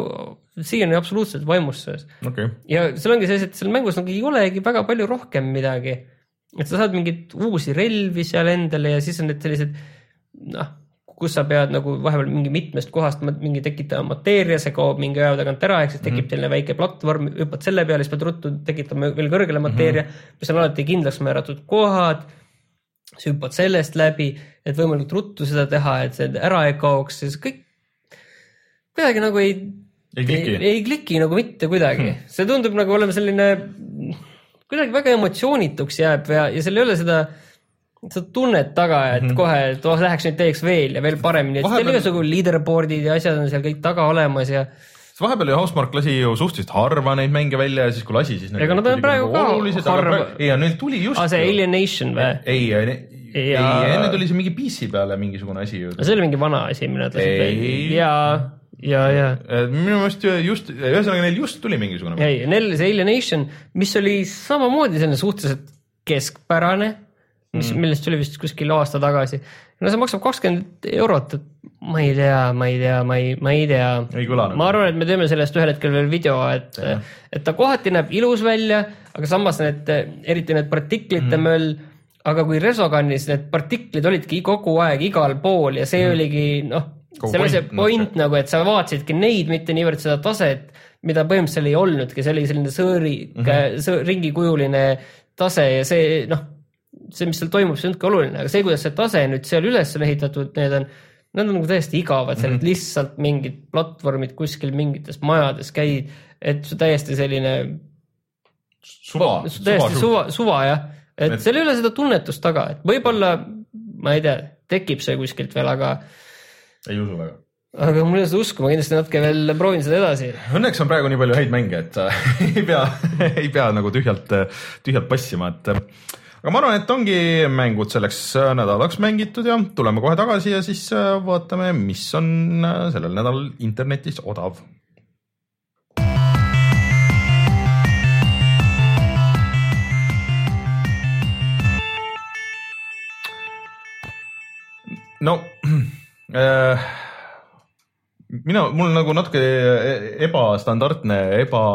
siiani absoluutselt vaimus sellest. okei, ja seal ongi see, et seal mängus nagu ei olegi väga palju rohkem midagi. et sa saad mingeid uusi relvi seal endale ja siis on need sellised noh, kus sa pead nagu vahepeal mingi mitmest kohast mingi tekitama mateeria, see kaob mingi aja tagant ära, ehk siis tekib selline väike platvorm, hüppad selle peale, siis pead ruttu tekitama veel kõrgele mateeria mm, -hmm. mis on alati kindlaks määratud kohad. sa hüppad sellest läbi, et võimalikult ruttu seda teha, et see ära ei kaoks, siis kõik kuidagi nagu ei ei ei, ei kliki nagu mitte kuidagi hmm., see tundub nagu olema selline kuidagi väga emotsioonituks jääb ja, ja seal ei ole seda, seda tunnet taga, et hmm. kohe, et oh läheks nüüd teeks veel ja veel paremini, et Vahepeal- igasugu leaderboard'id ja asjad on seal kõik taga olemas ja vahepeal ju Housemark lasi ju suhteliselt harva neid mänge välja ja siis kui lasi, siis Ega nad on praegu ka harva- ei, neil tuli just aa, see Alienation või? ei, ei, ei, enne tuli see mingi PC peale mingisugune asi ju. see oli mingi vana asi, mille nad lasid Ei. välja ja, ja, ja minu meelest ju just, ühesõnaga neil just tuli mingisugune. ei, neil see Alienation, mis oli samamoodi selline suhteliselt keskpärane, mis mm., millest tuli vist kuskil aasta tagasi. no see maksab kakskümmend eurot, et ma ei tea, ma ei tea, ma ei, ma ei tea. Nagu. ma arvan, et me teeme sellest ühel hetkel veel video, et, et ta kohati näeb ilus välja, aga samas need, eriti need partiklite mm. möll, aga kui Resogunis need partiklid olidki kogu aeg igal pool ja see mm. oligi noh, see oli see point, noh, point nagu, et sa vaatasidki neid, mitte niivõrd seda taset, mida põhimõtteliselt ei olnudki, see oli selline sõõri mm, -hmm. ringikujuline tase ja see noh, see, mis seal toimub, see on natuke oluline, aga see, kuidas see tase nüüd seal üles on ehitatud, need on, need on nagu täiesti igavad, seal mm -hmm. lihtsalt mingid platvormid kuskil mingites majades käid, et see täiesti selline suva, täiesti suva, suva jah, et seal ei ole seda tunnetust taga, et võib-olla ma ei tea, tekib see kuskilt veel, aga ei usu väga. aga mul ei ole seda usku, ma kindlasti natuke veel proovin seda edasi. Õnneks on praegu nii palju häid mänge, et sa ei pea, ei pea nagu tühjalt, tühjalt passima, et aga ma arvan, et ongi mängud selleks nädalaks mängitud ja tuleme kohe tagasi ja siis äh, vaatame, mis on äh, sellel nädalal internetis odav. no äh, mina, mul nagu natuke ebastandardne, eba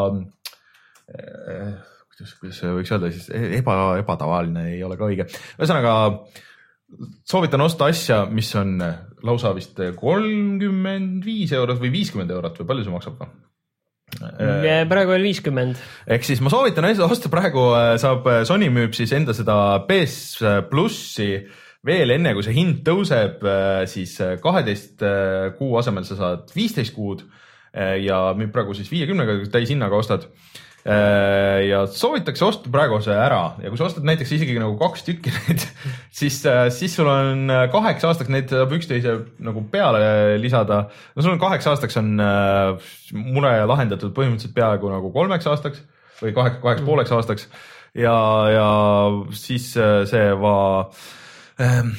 äh,, kuidas, kuidas võiks öelda siis, eba, ebatavaline ei ole ka õige. ühesõnaga soovitan osta asja, mis on lausa vist kolmkümmend viis eurot või viiskümmend eurot või palju see maksab või? praegu veel viiskümmend. ehk siis ma soovitan osta praegu, saab, Sony müüb siis enda seda PS plussi veel enne, kui see hind tõuseb, siis kaheteist kuu asemel sa saad viisteist kuud ja müüb praegu siis viiekümnega täishinnaga ostad. Ja soovitakse osta praegu see ära. Ja kui sa ostad näiteks isegi nagu kaks tükki neid, siis, siis sul on kaheks aastaks neid saab üksteise nagu peale lisada. no sul on kaheks aastaks on äh, mure lahendatud põhimõtteliselt peaaegu nagu kolmeks aastaks või kaheks, kaheks pooleks aastaks. Ja, ja siis äh, see va ähm,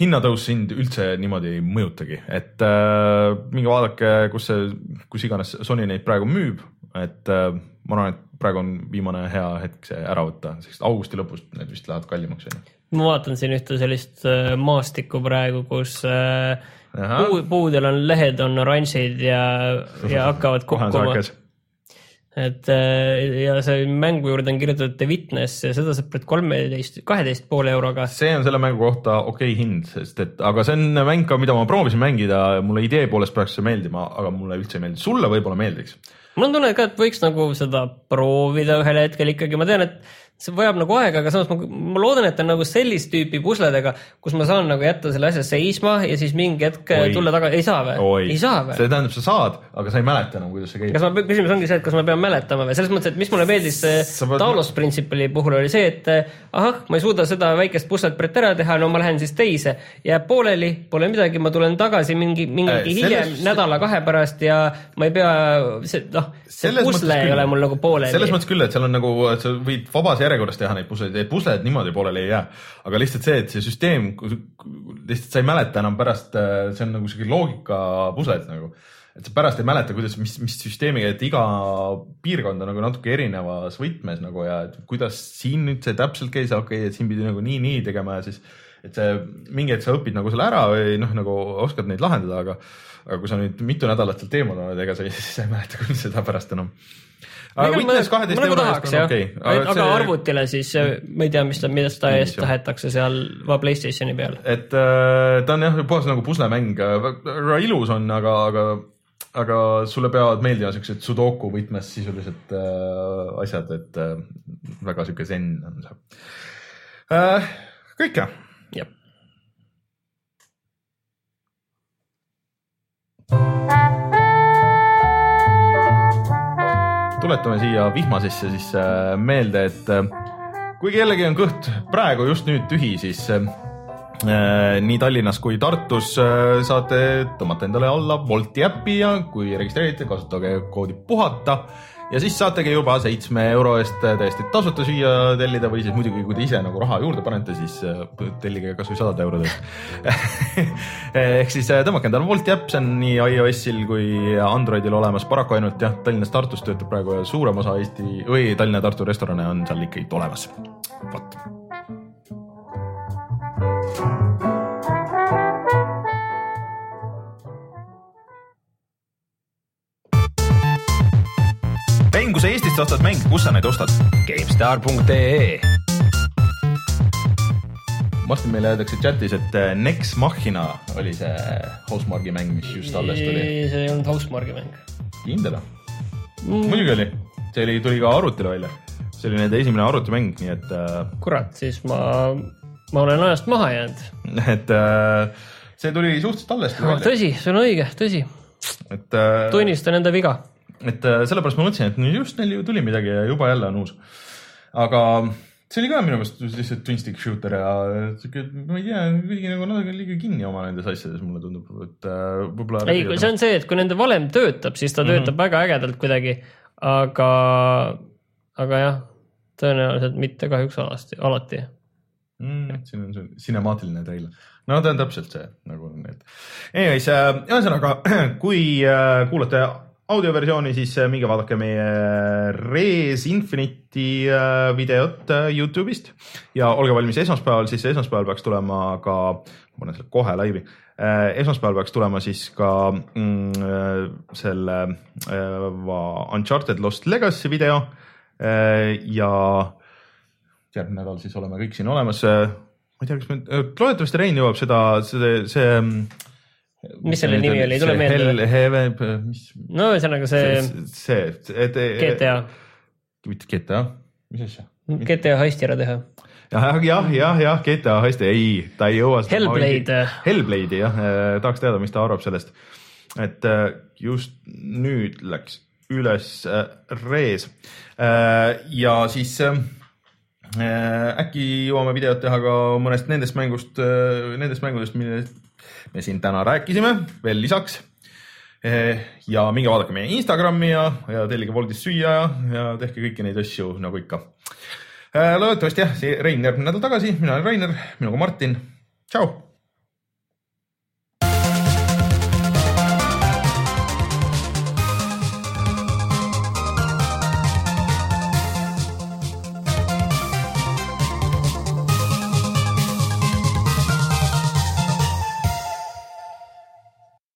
hinnatõus sind üldse niimoodi ei mõjutagi, et äh, minge vaadake, kus see, kus iganes Sony neid praegu müüb, et äh, ma arvan, et praegu on viimane hea hetk see ära võtta, sest augusti lõpus need vist lähevad kallimaks onju. ma vaatan siin ühte sellist äh, maastikku praegu, kus äh, puu, puudel on lehed on oranžid ja, ja hakkavad kukkuma. et äh, ja see mängu juurde on kirjutatud The Witness ja seda saab praegu kolmeteist, kaheteist poole euroga. see on selle mängu kohta okei okay hind, sest et aga see on mäng ka, mida ma proovisin mängida, mulle idee poolest peaks see meeldima, aga mulle üldse ei meeldi, sulle võib-olla meeldiks. Mul on tunne ka, et võiks nagu seda proovida ühel hetkel ikkagi, ma tean, et see vajab nagu aega, aga samas ma, ma loodan, et on nagu sellist tüüpi pusledega, kus ma saan nagu jätta selle asja seisma ja siis mingi hetk Oi. tulla tagasi, ei saa või? ei saa või? see tähendab, sa saad, aga sa ei mäleta enam, kuidas see käib. kas ma, küsimus ongi see, et kas ma pean mäletama või selles mõttes, et mis mulle meeldis see pead- Talos Principle'i puhul oli see, et eh, ahah, ma ei suuda seda väikest puslet ära teha, no ma lähen siis teise, jääb pooleli, pole midagi, ma tulen tagasi mingi, mingi Äh, hiljem selles- nädala-kahe pärast ja ma ei pea, see noh, see pusle ei küll. ole mul nagu pooleli. selles mõttes küll, et seal on nagu, et sa võid vabas järjekorras teha neid pusleid, et pusled niimoodi pooleli ei jää. aga lihtsalt see, et see süsteem, lihtsalt sa ei mäleta enam pärast, see on nagu sihuke loogika pusled nagu. et sa pärast ei mäleta, kuidas, mis, mis süsteemiga, et iga piirkond on nagu natuke erinevas võtmes nagu ja et kuidas siin nüüd see täpselt käis, okei okay,, et siin pidi nagu nii, nii tegema ja siis et see mingi hetk sa õpid nagu selle ära või noh, nagu oskad neid lahendada, aga, aga kui sa nüüd mitu nädalat sealt eemal oled, ega sa ei, siis ei mäleta küll seda pärast enam aga Witness kaheteist euro eest on okei okay., aga see- arvutile siis äh, ma ei tea, mis ta, mida seda Nii, eest tahetakse seal va- Playstationi peal. et äh, ta on jah puhas nagu puslemäng, väga ilus on, aga, aga, aga sulle peavad meeldima siuksed sudoku võtmes sisuliselt äh, asjad, et äh, väga sihuke zen on see äh,. kõik jah, jah, tuletame siia vihmasesse siis äh, meelde, et äh, kui kellelgi on kõht praegu just nüüd tühi, siis äh, nii Tallinnas kui Tartus saate tõmmata endale alla Wolti äppi ja kui registreerite, kasutage koodi puhata ja siis saategi juba seitsme euro eest täiesti tasuta süüa tellida või siis muidugi, kui te ise nagu raha juurde panete, siis äh, tellige kasvõi sadade eurode eest. ehk siis äh, tõmmake endale Wolti äpp, see on nii iOS-il kui Androidil olemas, paraku ainult jah, Tallinnas, Tartus töötab praegu ja suurem osa Eesti või Tallinna ja Tartu restorane on seal ikkagi olemas. vot mäng, kui sa Eestist ostad mänge, kus sa neid ostad? GameStar.ee Martin, meile öeldakse chatis, et äh, Nex Machina oli see Housemarque'i mäng, mis just alles tuli. see ei olnud Housemarque'i mäng. kindel või? muidugi oli, see oli, tuli ka arvutile välja. see oli nende esimene arvutimäng, nii et äh, kurat, siis ma, ma olen ajast maha jäänud. et äh, see tuli suhteliselt alles tõsi, see on õige, tõsi. et äh,, tunnistan enda viga. Et äh, sellepärast ma mõtlesin, et no just neil ju tuli midagi ja juba jälle on uus. aga see oli ka minu meelest lihtsalt twin stick shooter ja siuke, ma ei tea, kuidagi nagu natuke liiga kinni oma nendes asjades, mulle tundub, et äh, võib-olla. ei, see on see, et kui nende valem töötab, siis ta töötab mm -hmm. väga ägedalt kuidagi, aga, aga jah, tõenäoliselt mitte kahjuks alati, alati. mm,. siin on see sinemaatiline treiler. no ta on täpselt see nagu need. Anyways äh,, ühesõnaga, kui äh, kuulate audioversiooni, siis äh, minge vaadake meie Res Infinite'i äh, videot äh, Youtube'ist ja olge valmis esmaspäeval, siis esmaspäeval peaks tulema ka, ma panen selle kohe laivi äh,, esmaspäeval peaks tulema siis ka mm, äh, selle äh, Uncharted Lost Legacy video äh, ja järgmine nädal siis oleme kõik siin olemas. ma ei tea, kas me, loodetavasti Rein jõuab seda, see, see. Mis selle nimi oli? Tule meelde. Heaven, mis, no ühesõnaga see see, et. GTA, mitte GTA, mis asja? GTA hästi ära teha. jah, jah, jah, jah, GTA hästi, ei, ta ei jõua. Hellblade.. Hellblade'i jah, tahaks teada, mis ta arvab sellest. et äh, just nüüd läks üles äh, Rees äh, ja siis äh, äkki jõuame videot teha ka mõnest nendest mängust, nendest mängudest, millest me siin täna rääkisime veel lisaks. ja minge vaadake meie Instagrami ja, ja tellige Woldist süüa ja, ja tehke kõiki neid asju nagu ikka. loodetavasti jah, see Rein järgmine nädal tagasi, mina olen Rainer, minuga Martin, tšau